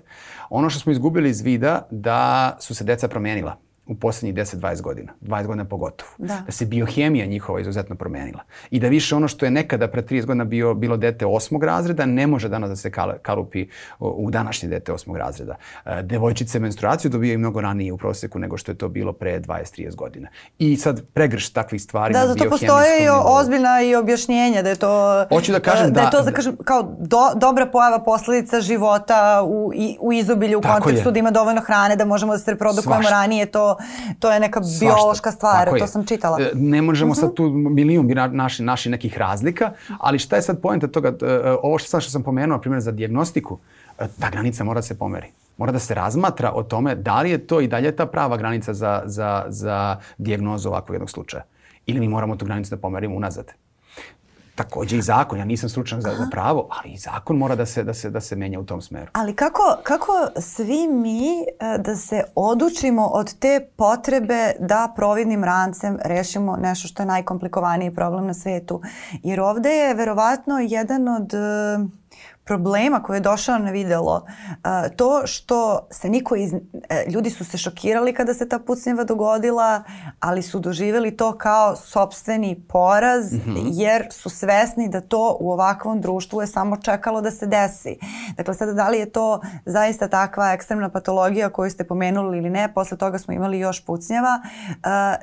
Ono što smo izgubili iz vida da su se deca promenila u poslednjih 10-20 godina, 20 godina pogotovo. Da. da se biohemija njihova izuzetno promenila. I da više ono što je nekada pre 30 godina bio, bilo dete osmog razreda, ne može danas da se kalupi u današnje dete osmog razreda. E, devojčice menstruaciju dobijaju mnogo ranije u proseku nego što je to bilo pre 20-30 godina. I sad pregrš takvih stvari da, na biohemijskom nivou. Da, zato postoje i ozbiljna i objašnjenja da je to... Hoću da kažem da... Da je da- to, da kažem, kao do, dobra pojava posledica života u, i, u izobilju u kontekstu je. da ima dovoljno hrane, da možemo da se reprodukujemo ranije, to to je neka biološka stvar, to sam čitala. E, ne možemo uh -huh. sad mhm. tu milijun naši, naši nekih razlika, ali šta je sad poenta toga? E, ovo što, sad što sam pomenuo, na primjer, za diagnostiku, e, ta granica mora da se pomeri. Mora da se razmatra o tome da li je to i dalje ta prava granica za, za, za dijagnozu ovakvog jednog slučaja. Ili mi moramo tu granicu da pomerimo unazad. Takođe i zakon, ja nisam stručan za, za pravo, ali i zakon mora da se, da, se, da se menja u tom smeru. Ali kako, kako svi mi e, da se odučimo od te potrebe da providnim rancem rešimo nešto što je najkomplikovaniji problem na svetu? Jer ovde je verovatno jedan od e, problema koji je došao na videlo, eh, to što se niko iz... Eh, ljudi su se šokirali kada se ta pucnjeva dogodila, ali su doživeli to kao sobstveni poraz mm -hmm. jer su svesni da to u ovakvom društvu je samo čekalo da se desi. Dakle, sada da li je to zaista takva ekstremna patologija koju ste pomenuli ili ne, posle toga smo imali još pucnjava. Eh,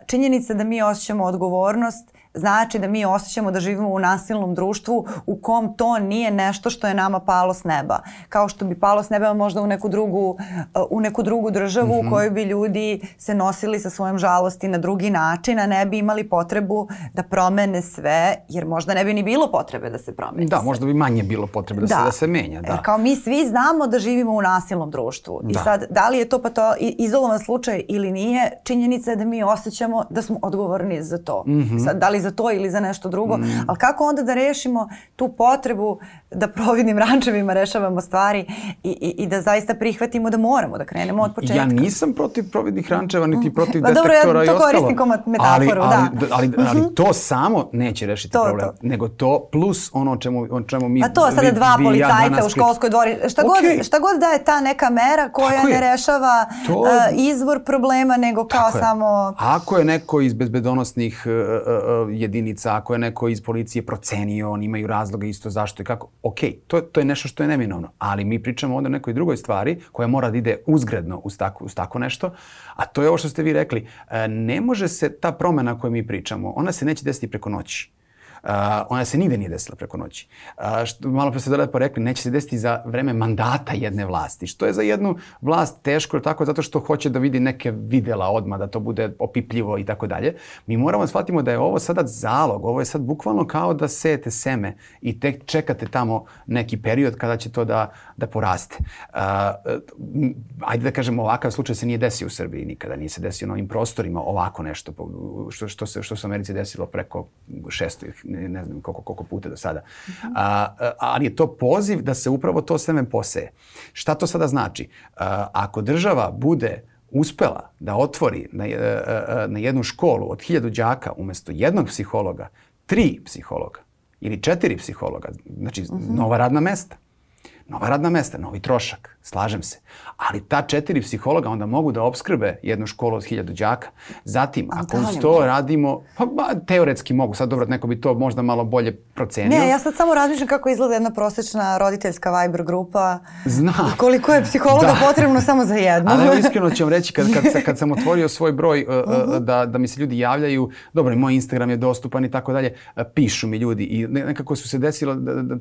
činjenica da mi osjećamo odgovornost znači da mi osjećamo da živimo u nasilnom društvu u kom to nije nešto što je nama palo s neba. Kao što bi palo s neba možda u neku drugu, u neku drugu državu mm -hmm. u mhm. kojoj bi ljudi se nosili sa svojom žalosti na drugi način, a ne bi imali potrebu da promene sve, jer možda ne bi ni bilo potrebe da se promene. Da, sve. možda bi manje bilo potrebe da, da. se da se menja. E, da. Jer kao mi svi znamo da živimo u nasilnom društvu. Da. I sad, da li je to pa to izolovan slučaj ili nije, činjenica je da mi osjećamo da smo odgovorni za to. Mm -hmm. Sad, da li za za to ili za nešto drugo. Mm. Ali kako onda da rešimo tu potrebu da providnim rančevima rešavamo stvari i, i, i da zaista prihvatimo da moramo da krenemo od početka. Ja nisam protiv providnih rančeva, niti mm. protiv detektora pa Dobro, ja to i ostalo. koristim kao metaforu, ali, ali, da. Ali, ali, ali mhm. to samo neće rešiti to, problem, to. nego to plus ono o čemu, o čemu mi... A to sada dva vi, policajca ja u školskoj dvori. Šta, okay. god, šta god da je ta neka mera koja ne rešava to... uh, izvor problema, nego kao Tako samo... Je. Ako je neko iz bezbedonosnih uh, uh, jedinica, ako je neko iz policije procenio, oni imaju razloga isto zašto i kako. Ok, to, to je nešto što je neminovno, ali mi pričamo ovde o nekoj drugoj stvari koja mora da ide uzgredno uz tako, uz tako nešto, a to je ovo što ste vi rekli. E, ne može se ta promena o kojoj mi pričamo, ona se neće desiti preko noći Uh, ona se nigde nije desila preko noći. Uh, što, malo pre ste lepo rekli, neće se desiti za vreme mandata jedne vlasti, što je za jednu vlast teško, tako zato što hoće da vidi neke videla odma, da to bude opipljivo i tako dalje. Mi moramo da shvatimo da je ovo sada zalog, ovo je sad bukvalno kao da sejete seme i tek čekate tamo neki period kada će to da, da poraste. Uh, ajde da kažem, ovakav slučaj se nije desio u Srbiji nikada, nije se desio na ovim prostorima ovako nešto, što, što, se, što se u Americi desilo preko 600 ne znam koliko, koliko puta do sada. A, ali je to poziv da se upravo to seme poseje. Šta to sada znači? A, ako država bude uspela da otvori na, e, e, e, na jednu školu od hiljadu đaka umesto jednog psihologa, tri psihologa ili četiri psihologa, znači uh mhm. -huh. nova radna mesta. Nova radna mesta, novi trošak, slažem se. Ali ta četiri psihologa onda mogu da obskrbe jednu školu od hiljadu đaka. Zatim, ako da uz to radimo, pa ba, teoretski mogu, sad dobro, neko bi to možda malo bolje procenio. Ne, ja sad samo razmišljam kako izgleda jedna prosečna roditeljska Viber grupa. Znam. Koliko je psihologa da. potrebno samo za jednu. Ali iskreno ću vam reći, kad, kad, kad sam otvorio svoj broj, uh, uh, da, da mi se ljudi javljaju, dobro, moj Instagram je dostupan i tako dalje, pišu mi ljudi i nekako su se desilo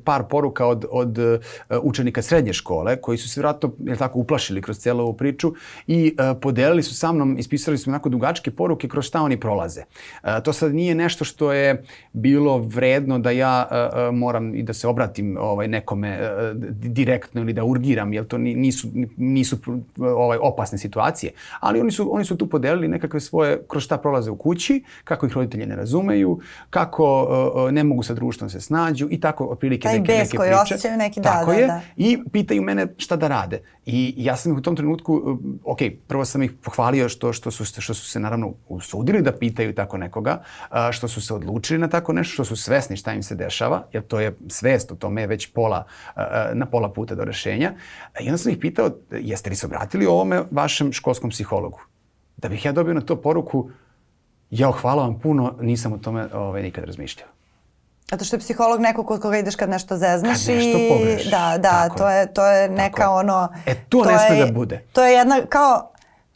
par poruka od, od uh, učenika srednje škole koji su se vjerojatno je tako uplašili kroz celu ovu priču i uh, podelili su sa mnom, ispisali su onako dugačke poruke kroz šta oni prolaze. Uh, to sad nije nešto što je bilo vredno da ja uh, moram i da se obratim ovaj nekome uh, direktno ili da urgiram, jer to nisu nisu ovaj opasne situacije, ali oni su oni su tu podelili nekakve svoje kroz šta prolaze u kući, kako ih roditelji ne razumeju, kako uh, ne mogu sa društvom se snađu i tako otprilike neke, neke priče. Taj bes koji osjećaju neki, da, tako da, je. da i pitaju mene šta da rade. I ja sam ih u tom trenutku, eh, ok, prvo sam ih pohvalio što, što, su, što su se naravno usudili da pitaju tako nekoga, eh, što su se odlučili na tako nešto, što su svesni šta im se dešava, jer to je svest o tome već pola, eh, na pola puta do rešenja. I onda sam ih pitao, jeste li se obratili o ovome vašem školskom psihologu? Da bih ja dobio na to poruku, ja hvala vam puno, nisam o tome ovaj, nikad razmišljao. Zato što je psiholog neko kod koga ideš kad nešto zezneš nešto i... Pogreš. Da, da, Tako to je, to je neka Tako ono... E, to, ne sme da bude. To je jedna kao...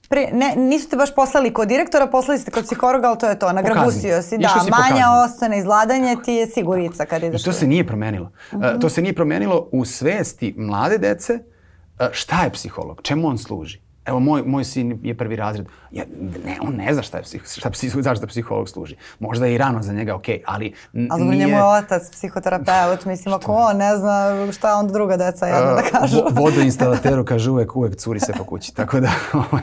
Pre, ne, nisu te baš poslali kod direktora, poslali ste kod psihologa, ali to je to, nagrabusio si. Da, si manja ostane, izladanje ti je sigurica kad ideš. I to se nije promenilo. Mm -hmm. uh, to mhm. se nije promenilo u svesti mlade dece uh, šta je psiholog, čemu on služi. Evo, moj, moj sin je prvi razred. Ja, ne, on ne zna šta je, šta, psiho, zašto psiholog služi. Možda je i rano za njega okej, okay, ali Ali nije... njemu je otac psihoterapeut, mislim, ako on ne zna šta onda druga deca jedno da kažu. Vo, vodoinstalateru kaže uvek, uvek curi se po kući, tako da ovaj,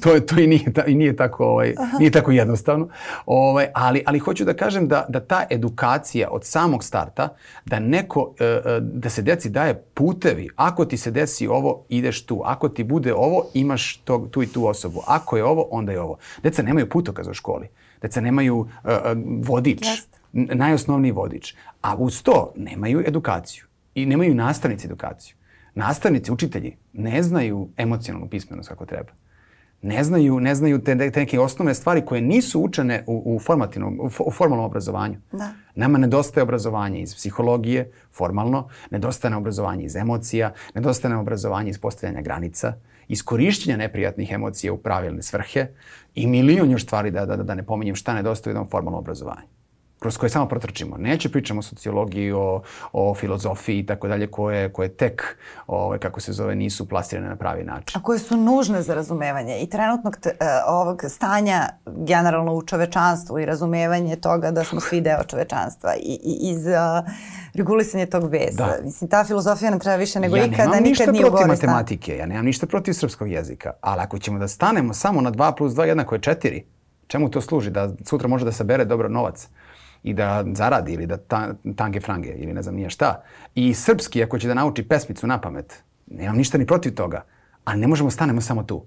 to, to i, nije, ta, i nije, tako, ovaj, nije tako jednostavno. Ovaj, ali, ali hoću da kažem da, da ta edukacija od samog starta, da neko, e, e, da se deci daje putevi, ako ti se desi ovo, ideš tu. Ako ti bude ovo, imaš to, tu i tu osobu. Ako je ovo, onda je ovo. Deca nemaju putokaz u školi. Deca nemaju uh, vodič. Just. Najosnovniji vodič. A uz to nemaju edukaciju. I nemaju nastavnici edukaciju. Nastavnici, učitelji ne znaju emocionalnu pismenost kako treba ne znaju, ne znaju te, te neke osnovne stvari koje nisu učene u, u, formativnom, u formalnom obrazovanju. Da. Nama nedostaje obrazovanje iz psihologije, formalno, nedostaje nam obrazovanje iz emocija, nedostaje nam obrazovanje iz postavljanja granica, iz korišćenja neprijatnih emocija u pravilne svrhe i milion još stvari da, da, da ne pominjem šta nedostaje u jednom formalnom obrazovanju kroz koje samo protrčimo. Neće pričamo o sociologiji, o, o filozofiji i tako dalje, koje, koje tek, ove, ovaj, kako se zove, nisu plasirane na pravi način. A koje su nužne za razumevanje i trenutnog te, ovog stanja generalno u čovečanstvu i razumevanje toga da smo svi deo čovečanstva i, i iz uh, e, regulisanje tog besa. Da. Mislim, ta filozofija nam treba više nego ja ikada, nikad nije u gore Ja nemam ništa protiv matematike, ja nemam ništa protiv srpskog jezika, ali ako ćemo da stanemo samo na 2 plus 2 jednako je 4, čemu to služi? Da sutra može da sabere dobro novac i da zaradi ili da ta, tange frange ili ne znam nije šta. I srpski ako će da nauči pesmicu na pamet, nemam ništa ni protiv toga, ali ne možemo stanemo samo tu.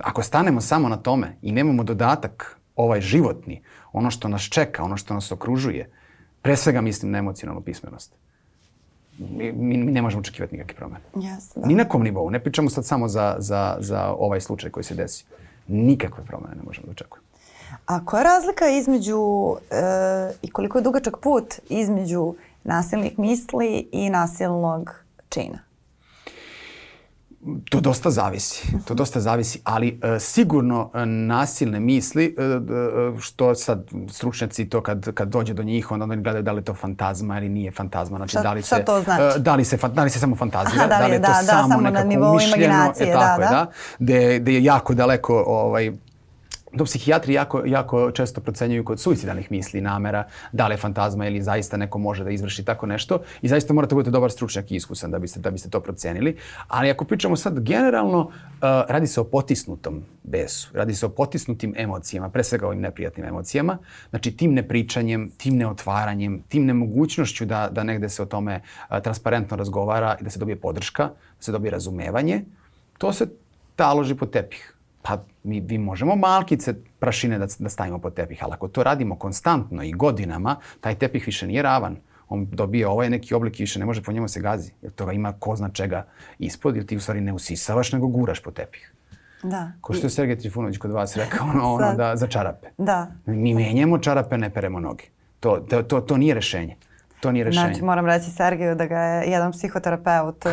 Ako stanemo samo na tome i nemamo dodatak ovaj životni, ono što nas čeka, ono što nas okružuje, pre svega mislim na emocionalnu pismenost. Mi, mi, ne možemo očekivati nikakve promene. Yes, Ni na kom nivou. Ne pričamo sad samo za, za, za ovaj slučaj koji se desi. Nikakve promene ne možemo da očekujemo. A koja je razlika između e, i koliko je dugačak put između nasilnih misli i nasilnog čina? To dosta zavisi, to dosta zavisi, ali e, sigurno e, nasilne misli, e, e što sad stručnjaci to kad, kad dođe do njih, onda oni gledaju da li to fantazma ili nije fantazma. Znači, šta, da li se, to znači? E, da, li se, da li se samo fantazija, da, da, li je, da li je to da, samo, da, samo nekako na nivou mišljeno, e, tako da? je, da, da je jako daleko ovaj, to psihijatri jako, jako često procenjuju kod suicidalnih misli, namera, da li je fantazma ili zaista neko može da izvrši tako nešto i zaista morate da budete dobar stručnjak i iskusan da biste, da biste to procenili. Ali ako pričamo sad generalno, uh, radi se o potisnutom besu, radi se o potisnutim emocijama, pre svega ovim neprijatnim emocijama, znači tim nepričanjem, tim neotvaranjem, tim nemogućnošću da, da negde se o tome uh, transparentno razgovara i da se dobije podrška, da se dobije razumevanje, to se taloži po tepih pa mi, mi možemo malkice prašine da, da stavimo pod tepih, ali ako to radimo konstantno i godinama, taj tepih više nije ravan. On dobije ovaj neki oblik i više ne može po njemu se gazi. Jer toga ima ko zna čega ispod, ili ti u stvari ne usisavaš, nego guraš po tepih. Da. Ko što je Sergej Trifunović kod vas rekao, ono, ono da, za čarape. Da. Mi menjamo čarape, ne peremo noge. To, to, to, to nije rešenje to nije rešenje. Znači, moram reći Sergiju da ga je jedan psihoterapeut uh,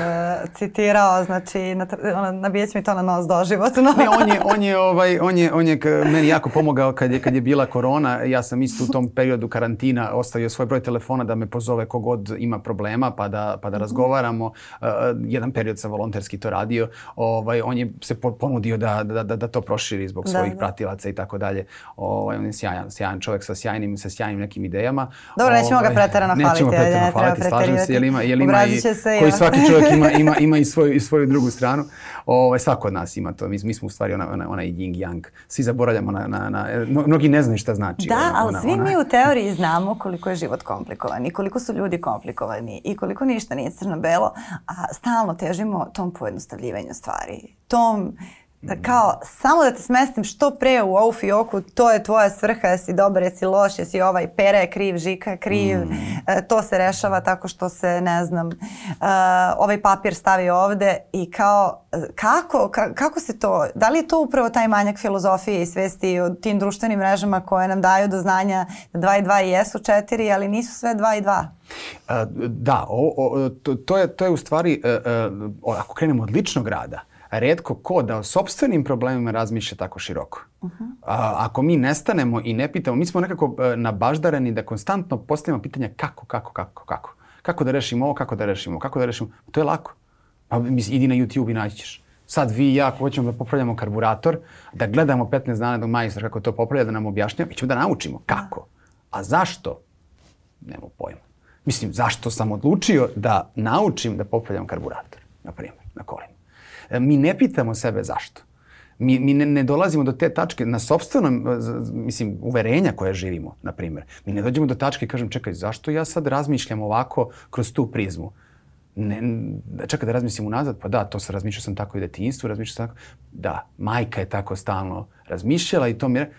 citirao, znači, na, ona, nabijeć mi to na nos doživotno. ne, on je, on je, ovaj, on je, on je meni jako pomogao kad je, kad je bila korona. Ja sam isto u tom periodu karantina ostavio svoj broj telefona da me pozove kogod ima problema pa da, pa da mhm. razgovaramo. Uh, jedan period sam volonterski to radio. Ovaj, on je se ponudio da, da, da, da to proširi zbog da, svojih da. pratilaca i tako dalje. Ovaj, on je sjajan, sjajan čovjek sa sjajnim, sa sjajnim nekim idejama. Dobro, ovaj, nećemo ga ovaj, preterano hvaliti nećemo preterano hvaliti, slažem se, jer ima, jer ima i, se, koji svaki čovjek ima, ima, ima i, svoju, i svoju drugu stranu. Ovaj, svako od nas ima to. Mi, mi smo u stvari onaj ona, ona yin yang. Svi zaboravljamo na, na, na, mnogi ne znaju šta znači. Da, ona, ali svi ona, mi u teoriji znamo koliko je život komplikovan i koliko su ljudi komplikovani i koliko ništa nije crno-belo, a stalno težimo tom pojednostavljivanju stvari, tom Da, kao samo da te smestim što pre u ovu fioku, to je tvoja svrha, jesi dobar, jesi loš, jesi ovaj, pere je kriv, žika je kriv, mm. e, to se rešava tako što se, ne znam, e, ovaj papir stavi ovde i kao, e, kako, ka, kako se to, da li je to upravo taj manjak filozofije i svesti o tim društvenim mrežama koje nam daju do znanja da 2 i 2 jesu 4, ali nisu sve 2 i 2? E, da, o, o, to, to, je, to je u stvari, e, o, ako krenemo od ličnog rada, redko ko da o sobstvenim problemima razmišlja tako široko. Uh -huh. A, ako mi nestanemo i ne pitamo, mi smo nekako e, nabaždareni da konstantno postavimo pitanja kako, kako, kako, kako. Kako da rešimo ovo, kako da rešimo, kako da rešimo. Pa to je lako. Pa mis, idi na YouTube i naći ćeš. Sad vi i ja, ako hoćemo da popravljamo karburator, da gledamo 15 dana do majstra kako to popravlja, da nam objašnja, mi ćemo da naučimo kako. A zašto? Nemo pojma. Mislim, zašto sam odlučio da naučim da popravljam karburator, na primjer, na kolima. E, mi ne pitamo sebe zašto. Mi, mi ne, ne dolazimo do te tačke na sobstvenom, e, mislim, uverenja koje živimo, na primjer. Mi ne dođemo do tačke i kažem, čekaj, zašto ja sad razmišljam ovako kroz tu prizmu? Ne, da, čekaj da razmislim unazad, pa da, to se razmišljao sam tako i u detinjstvu, razmišljao sam tako. Da, majka je tako stalno razmišljala i to mi je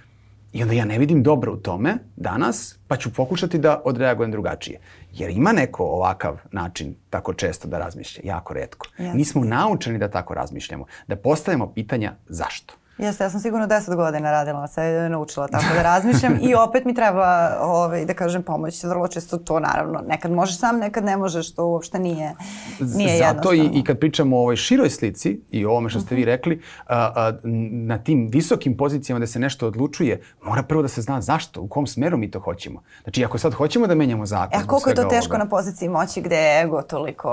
I onda ja ne vidim dobro u tome danas, pa ću pokušati da odreagujem drugačije. Jer ima neko ovakav način tako često da razmišlja, jako redko. Jasne. Nismo naučeni da tako razmišljamo, da postavimo pitanja zašto. Jeste, ja sam sigurno 10 godina radila se, naučila tako da razmišljam i opet mi treba, ovaj, da kažem, pomoć. Vrlo često to naravno, nekad možeš sam, nekad ne možeš, to uopšte nije, nije Zato jednostavno. Zato i, i kad pričamo o ovoj široj slici i o ovome što ste vi mhm. rekli, a, a, na tim visokim pozicijama da se nešto odlučuje, mora prvo da se zna zašto, u kom smeru mi to hoćemo. Znači, ako sad hoćemo da menjamo zakon... E, koliko je to teško ovoga, na poziciji moći gde je ego toliko...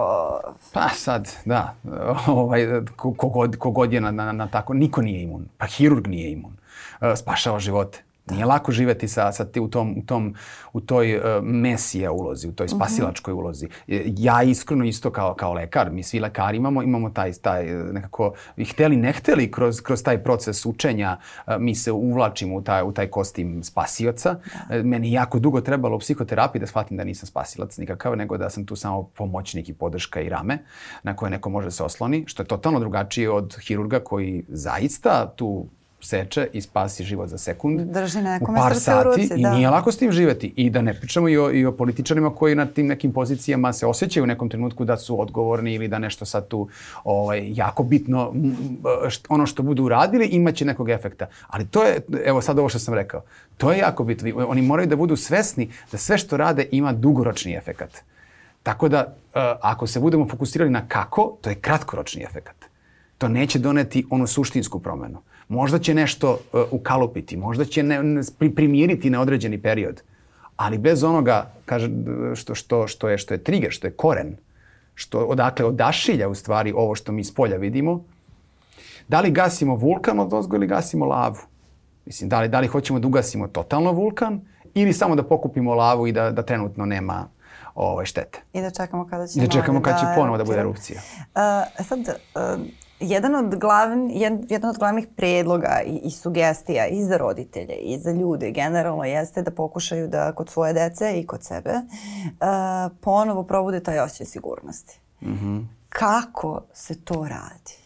Pa sad, da, ovaj, kogod, kogod je na, na, na tako, niko nije imun. Pa hirurg nije imun. E, spašava živote. Da. Nije lako živeti sa, sa ti u, tom, u, tom, u toj uh, e, mesija ulozi, u toj mhm. spasilačkoj ulozi. E, ja iskreno isto kao, kao lekar, mi svi lekari imamo, imamo taj, taj e, nekako, hteli ne hteli kroz, kroz taj proces učenja, uh, mi se uvlačimo u taj, u taj kostim spasioca. Da. meni jako dugo trebalo u psihoterapiji da shvatim da nisam spasilac nikakav, nego da sam tu samo pomoćnik i podrška i rame na koje neko može se osloni, što je totalno drugačije od hirurga koji zaista tu seče i spasi život za sekund. Drži nekome u par sati, u ruci, da. I nije lako s tim živeti. I da ne pričamo i o, i o političarima koji na tim nekim pozicijama se osjećaju u nekom trenutku da su odgovorni ili da nešto sad tu ovaj, jako bitno ono što budu uradili imaće nekog efekta. Ali to je, evo sad ovo što sam rekao, to je jako bitno. Oni moraju da budu svesni da sve što rade ima dugoročni efekat. Tako da, uh, ako se budemo fokusirali na kako, to je kratkoročni efekat. To neće doneti onu suštinsku promenu. Možda će nešto uh, ukalupiti, možda će ne, ne, primiriti na određeni period, ali bez onoga kaže, što, što, što, je, što je trigger, što je koren, što odakle odašilja u stvari ovo što mi iz polja vidimo, da li gasimo vulkan od ozgo ili gasimo lavu? Mislim, da li, da li hoćemo da ugasimo totalno vulkan ili samo da pokupimo lavu i da, da trenutno nema ove ovaj, štete. I da čekamo kada će... da čekamo kada će da ponovo da bude erupcija. Uh, sad, uh, jedan od, glavn, jed, jedan od glavnih predloga i, i sugestija i za roditelje i za ljude generalno jeste da pokušaju da kod svoje dece i kod sebe uh, ponovo probude taj osjećaj sigurnosti. Mm -hmm. Kako se to radi?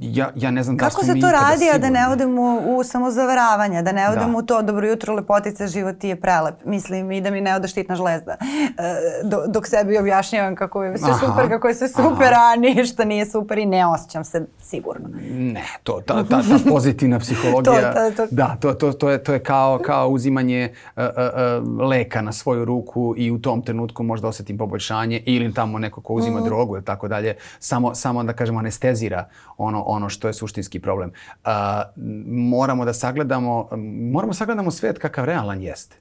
ja, ja ne znam da Kako da mi Kako se to radi, a da ne odem u samozavaravanja, da ne odem da. u to dobro jutro, lepotice, život ti je prelep. Mislim i da mi ne ode štitna žlezda. E, dok sebi objašnjavam kako je sve super, kako je sve super, aha. a ništa nije super i ne osjećam se sigurno. Ne, to, ta, ta, ta pozitivna psihologija, to, ta, to. da, to, to, to, je, to je kao, kao uzimanje uh, uh, leka na svoju ruku i u tom trenutku možda osetim poboljšanje ili tamo neko ko uzima mm. drogu ili tako dalje, samo, samo da kažemo anestezira ono, ono što je suštinski problem. A, moramo da sagledamo, moramo sagledamo svet kakav realan jeste.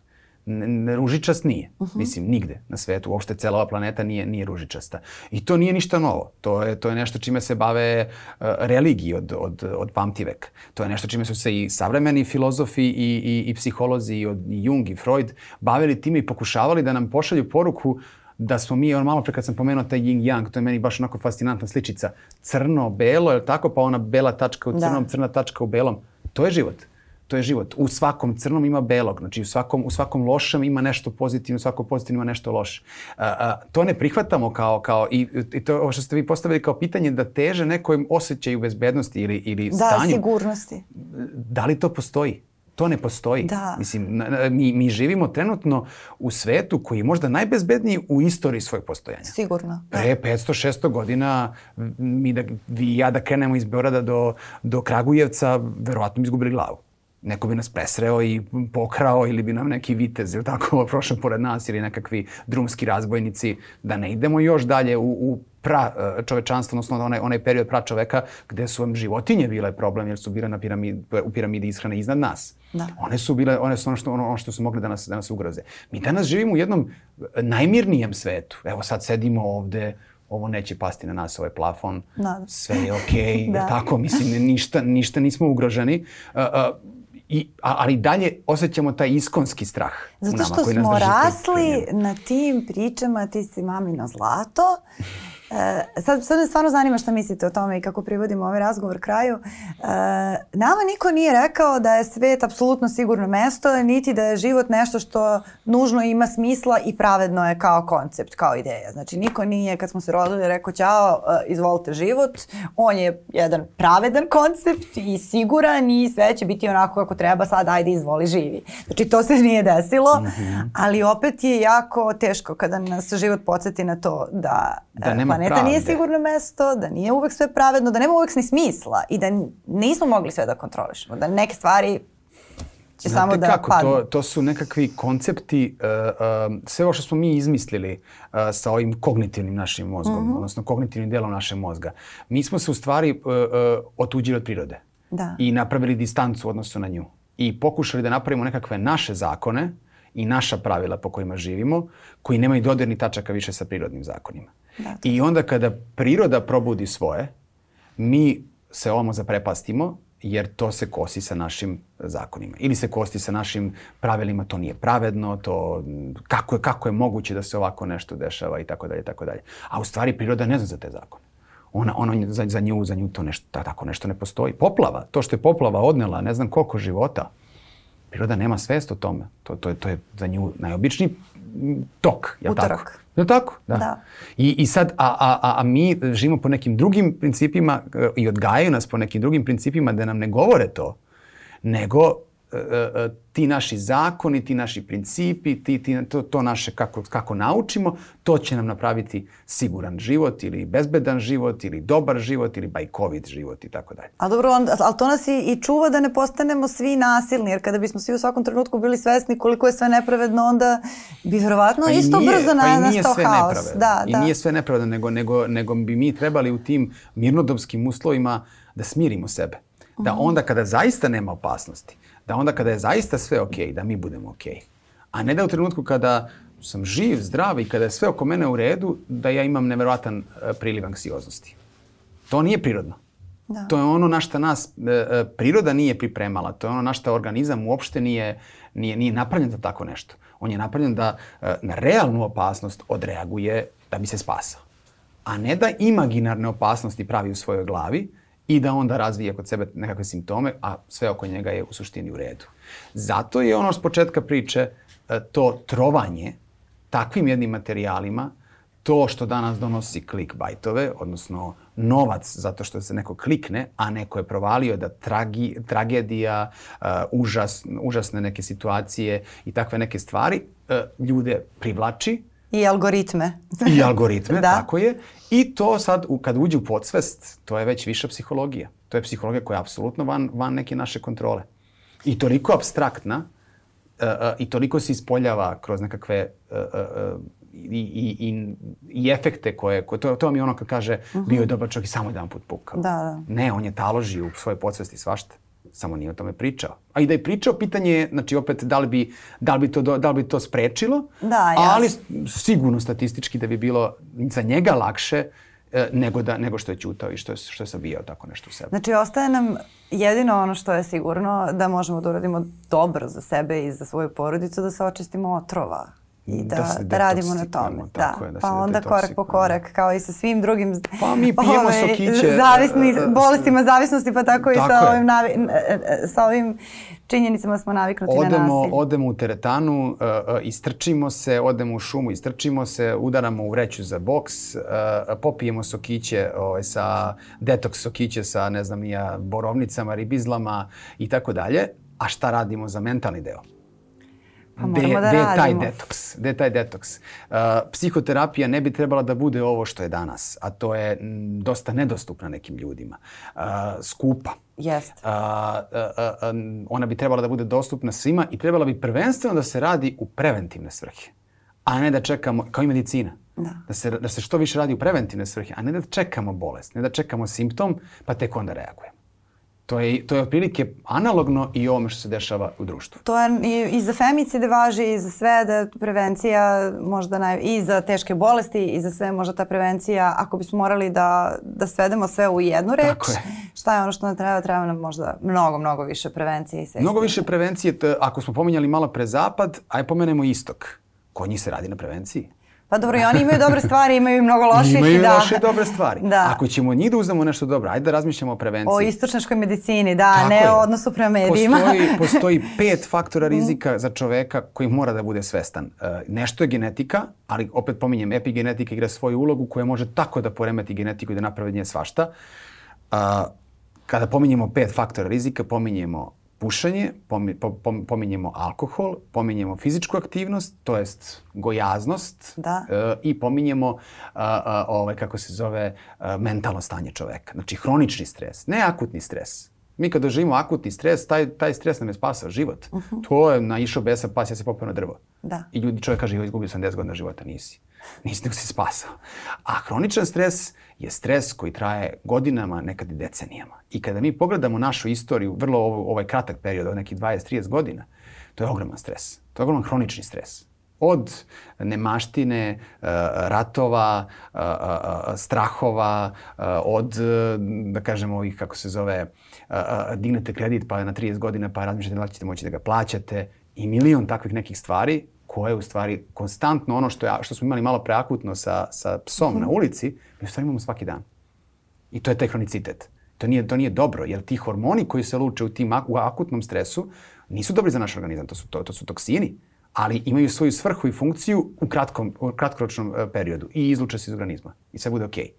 N ružičast nije. Uh mhm. -huh. Mislim, nigde na svetu. Uopšte cela ova planeta nije, nije ružičasta. I to nije ništa novo. To je, to je nešto čime se bave uh, religiji od, od, od pamtivek. To je nešto čime su se i savremeni filozofi i, i, i psiholozi i, od, i Jung i Freud bavili time i pokušavali da nam pošalju poruku uh, da smo mi, on malo pre kad sam pomenuo taj yin yang, to je meni baš onako fascinantna sličica. Crno, belo, je tako? Pa ona bela tačka u da. crnom, da. crna tačka u belom. To je život. To je život. U svakom crnom ima belog, znači u svakom, u svakom lošem ima nešto pozitivno, u svakom pozitivno ima nešto loše. A, a, to ne prihvatamo kao, kao i, i to ovo što ste vi postavili kao pitanje da teže nekom osjećaju bezbednosti ili, ili da, stanju. Da, sigurnosti. Da li to postoji? To ne postoji. Da. Mislim, mi, mi živimo trenutno u svetu koji je možda najbezbedniji u istoriji svojeg postojanja. Sigurno. Da. Pre 500-600 godina mi da, vi i ja da krenemo iz Beorada do, do Kragujevca, verovatno bi izgubili glavu neko bi nas presreo i pokrao ili bi nam neki vitez ili tako prošao pored nas ili nekakvi drumski razbojnici, da ne idemo još dalje u, u pra e, čovečanstvo, odnosno onaj, onaj period pra čoveka gde su vam životinje bile problem jer su bile na piramid, u piramidi ishrane iznad nas. Da. One su bile, one su ono što, ono, ono što su mogle da nas, da nas ugroze. Mi danas živimo u jednom najmirnijem svetu. Evo sad sedimo ovde, ovo neće pasti na nas, ovaj plafon, da. sve je okej, okay, da. tako, mislim, ništa, ništa nismo ugroženi. Uh, uh, I, ali dalje osjećamo taj iskonski strah Zato što u nama, koji smo rasli na tim pričama, ti si mamino zlato E, sad, sad me stvarno zanima šta mislite o tome i kako privodimo ovaj razgovor kraju. E, nama niko nije rekao da je svet apsolutno sigurno mesto, niti da je život nešto što nužno ima smisla i pravedno je kao koncept, kao ideja. Znači, niko nije, kad smo se rodili, rekao ćao, e, izvolite život. On je jedan pravedan koncept i siguran i sve će biti onako kako treba, sad ajde izvoli živi. Znači, to se nije desilo, mhm. ali opet je jako teško kada nas život podsjeti na to da, da e, nema planeta pravde. nije sigurno mesto, da nije uvek sve pravedno, da nema uvek ni smisla i da nismo mogli sve da kontrolišemo, da neke stvari će Znate samo da kako, padne. To, to su nekakvi koncepti, uh, uh, sve ovo što smo mi izmislili uh, sa ovim kognitivnim našim mozgom, mm -hmm. odnosno kognitivnim delom našeg mozga. Mi smo se u stvari uh, uh, otuđili od prirode da. i napravili distancu odnosno na nju i pokušali da napravimo nekakve naše zakone i naša pravila po kojima živimo, koji nemaju dodirni tačaka više sa prirodnim zakonima. Da. I onda kada priroda probudi svoje, mi se ovamo zaprepastimo jer to se kosi sa našim zakonima. Ili se kosti sa našim pravilima, to nije pravedno, to kako je, kako je moguće da se ovako nešto dešava i tako dalje, tako dalje. A u stvari priroda ne zna za te zakone. Ona, ona za, za nju, za nju to nešto, tako nešto ne postoji. Poplava, to što je poplava odnela, ne znam koliko života, priroda nema svest o tome. To, to, je, to je za nju najobičniji tok. Utorak. Tako? Je tako? Da. da. I, I sad, a, a, a mi živimo po nekim drugim principima e, i odgajaju nas po nekim drugim principima da nam ne govore to, nego E, e, e, ti naši zakoni, ti naši principi, ti, ti, to, to naše kako, kako naučimo, to će nam napraviti siguran život ili bezbedan život ili dobar život ili bajkovit život i tako dalje. A dobro, on, ali to nas i, i čuva da ne postanemo svi nasilni, jer kada bismo svi u svakom trenutku bili svesni koliko je sve nepravedno, onda bi verovatno pa isto nije, brzo na, pa i nije sve haos. Nepravedno. Da, I da. nije sve nepravedno, nego, nego, nego bi mi trebali u tim mirnodobskim uslovima da smirimo sebe. Da mhm. onda kada zaista nema opasnosti, da onda kada je zaista sve okay, da mi budemo Okay. A ne da u trenutku kada sam živ, zdrav i kada je sve oko mene u redu, da ja imam neverovatan e, priliv anksioznosti. To nije prirodno. Da. To je ono na šta nas e, e, priroda nije pripremala. To je ono na šta organizam uopšte nije, nije, nije napravljen za tako nešto. On je napravljen da e, na realnu opasnost odreaguje da bi se spasao. A ne da imaginarne opasnosti pravi u svojoj glavi, i da onda razvija kod sebe nekakve simptome, a sve oko njega je u suštini u redu. Zato je ono s početka priče e, to trovanje takvim jednim materijalima to što danas donosi clickbaitove, odnosno novac zato što se neko klikne, a neko je provalio da tragi, tragedija, uh, užas, užasne neke situacije i takve neke stvari uh, ljude privlači I algoritme. I algoritme, da. tako je. I to sad, kad uđe u podsvest, to je već viša psihologija. To je psihologija koja je apsolutno van, van neke naše kontrole. I toliko abstraktna uh, e, uh, e, i toliko se ispoljava kroz nekakve uh, i, i, i efekte koje, koje to, to vam je ono kad kaže uh mhm. -huh. bio je dobar čovjek i samo jedan put pukao. Da, da. Ne, on je taložio u svoje podsvesti svašta samo nije o tome pričao. A i da je pričao, pitanje je, znači opet, da li bi, da li bi, to, da li bi to sprečilo, da, jasno. ali sigurno statistički da bi bilo za njega lakše e, nego, da, nego što je ćutao i što je, što je sabijao tako nešto u sebi. Znači, ostaje nam jedino ono što je sigurno da možemo da uradimo dobro za sebe i za svoju porodicu, da se očistimo otrova i da, da, da radimo na tome. Da. Je, da pa onda korak po korak, kao i sa svim drugim pa mi pijemo ove, ovaj, sokiće, zavisni, e, e, e, bolestima zavisnosti, pa tako, tako i sa ovim, navi, sa ovim činjenicama smo naviknuti odemo, na nasilje. Odemo u teretanu, uh, istrčimo se, odemo u šumu, istrčimo se, udaramo u vreću za boks, uh, popijemo sokiće ovaj, sa, detoks sokiće sa, ne znam, nija, borovnicama, ribizlama i tako dalje. A šta radimo za mentalni deo? Pa gde, da gde je taj detoks? Gde taj detoks? Uh, psihoterapija ne bi trebala da bude ovo što je danas, a to je dosta nedostupna nekim ljudima. Uh, skupa. Jest. Uh, uh, uh, um, ona bi trebala da bude dostupna svima i trebala bi prvenstveno da se radi u preventivne svrhe, a ne da čekamo, kao i medicina. Da. Da, se, da se što više radi u preventivne svrhe, a ne da čekamo bolest, ne da čekamo simptom, pa tek onda reagujemo. To je, to je otprilike analogno i ovome što se dešava u društvu. To je i, i za femicide važi i za sve da prevencija možda naj, i za teške bolesti i za sve možda ta prevencija ako bismo morali da, da svedemo sve u jednu reč. Tako je. Šta je ono što nam treba? Treba nam možda mnogo, mnogo više prevencije. I sestine. mnogo više prevencije. T, ako smo pominjali malo pre zapad, aj pomenemo istok. Kod njih se radi na prevenciji. Pa dobro, i oni imaju dobre stvari, imaju i mnogo loših. Imaju i da. loše i dobre stvari. Da. Ako ćemo njih da uzmemo nešto dobro, ajde da razmišljamo o prevenciji. O istočnaškoj medicini, da, Tako ne je. o odnosu prema medijima. Postoji, postoji pet faktora rizika za čoveka koji mora da bude svestan. E, nešto je genetika, ali opet pominjem, epigenetika igra svoju ulogu koja može tako da poremeti genetiku i da napravi nje svašta. E, kada pominjemo pet faktora rizika, pominjemo pušanje, pominjemo alkohol, pominjemo fizičku aktivnost, to jest gojaznost da. e, i pominjemo a, eh, a, eh, ovaj, kako se zove a, mentalno stanje čoveka. Znači hronični stres, ne akutni stres. Mi kad doživimo akutni stres, taj, taj stres nam je spasao život. Uh mhm. -huh. To je naišao besa pas, ja se popeo na drvo. Da. I ljudi, čovjek kaže, izgubio sam 10 godina života, nisi. Nisi nego si spasao. A hroničan stres je stres koji traje godinama, nekad i decenijama. I kada mi pogledamo našu istoriju, vrlo ovaj kratak period, od nekih 20-30 godina, to je ogroman stres. To je ogroman hronični stres od nemaštine, eh, ratova, eh, eh, strahova, od, da kažemo, ovih, kako se zove, dignete kredit pa na 30 godina pa razmišljate da li ćete moći da ga plaćate i milion takvih nekih stvari koje u stvari konstantno ono što, ja, što smo imali malo preakutno sa, sa psom mm -hmm. na mhm. ulici, mi u stvari imamo svaki dan. I to je taj kronicitet. To nije, to nije dobro, jer ti hormoni koji se luče u, tim, u akutnom stresu nisu dobri za naš organizam, to su, to, to su toksini, ali imaju svoju svrhu i funkciju u, kratkom, u kratkoročnom e, periodu i izluče se iz organizma i sve bude okej. Okay.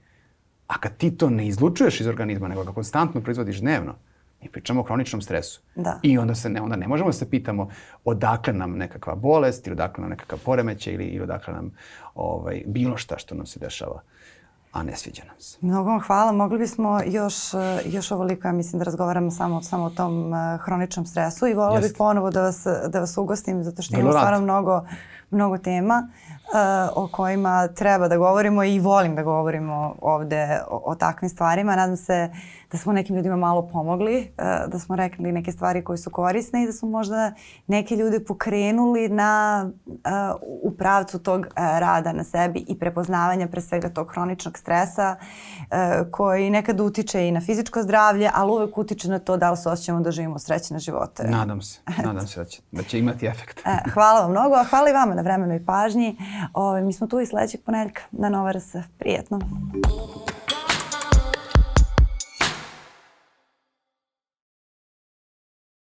A kad ti to ne izlučuješ iz organizma, nego ga konstantno proizvodiš dnevno, Mi pričamo o hroničnom stresu. Da. I onda se ne, onda ne možemo da se pitamo odakle nam nekakva bolest ili odakle nam nekakav poremećaj ili, ili odakle nam ovaj, bilo šta što nam se dešava a ne sviđa nam se. Mnogo vam hvala. Mogli bismo još, još ovoliko, ja mislim, da razgovaramo samo, samo o tom eh, hroničnom stresu i volila bih ponovo da vas, da vas ugostim, zato što imamo stvarno mnogo, mnogo tema. E, o kojima treba da govorimo i volim da govorimo ovde o, o takvim stvarima. Nadam se da smo nekim ljudima malo pomogli, e, da smo rekli neke stvari koje su korisne i da smo možda neke ljude pokrenuli na, e, u pravcu tog rada na sebi i prepoznavanja pre svega tog hroničnog stresa koji nekad utiče i na fizičko zdravlje, ali uvek utiče na to da li se osjećamo da živimo srećne živote. Nadam se, nadam se da će, da će imati efekt. hvala vam mnogo, a hvala i vama na vremenu i pažnji. Ove, mi smo tu i sledećeg ponedjeljka na da, Nova RS. Prijetno!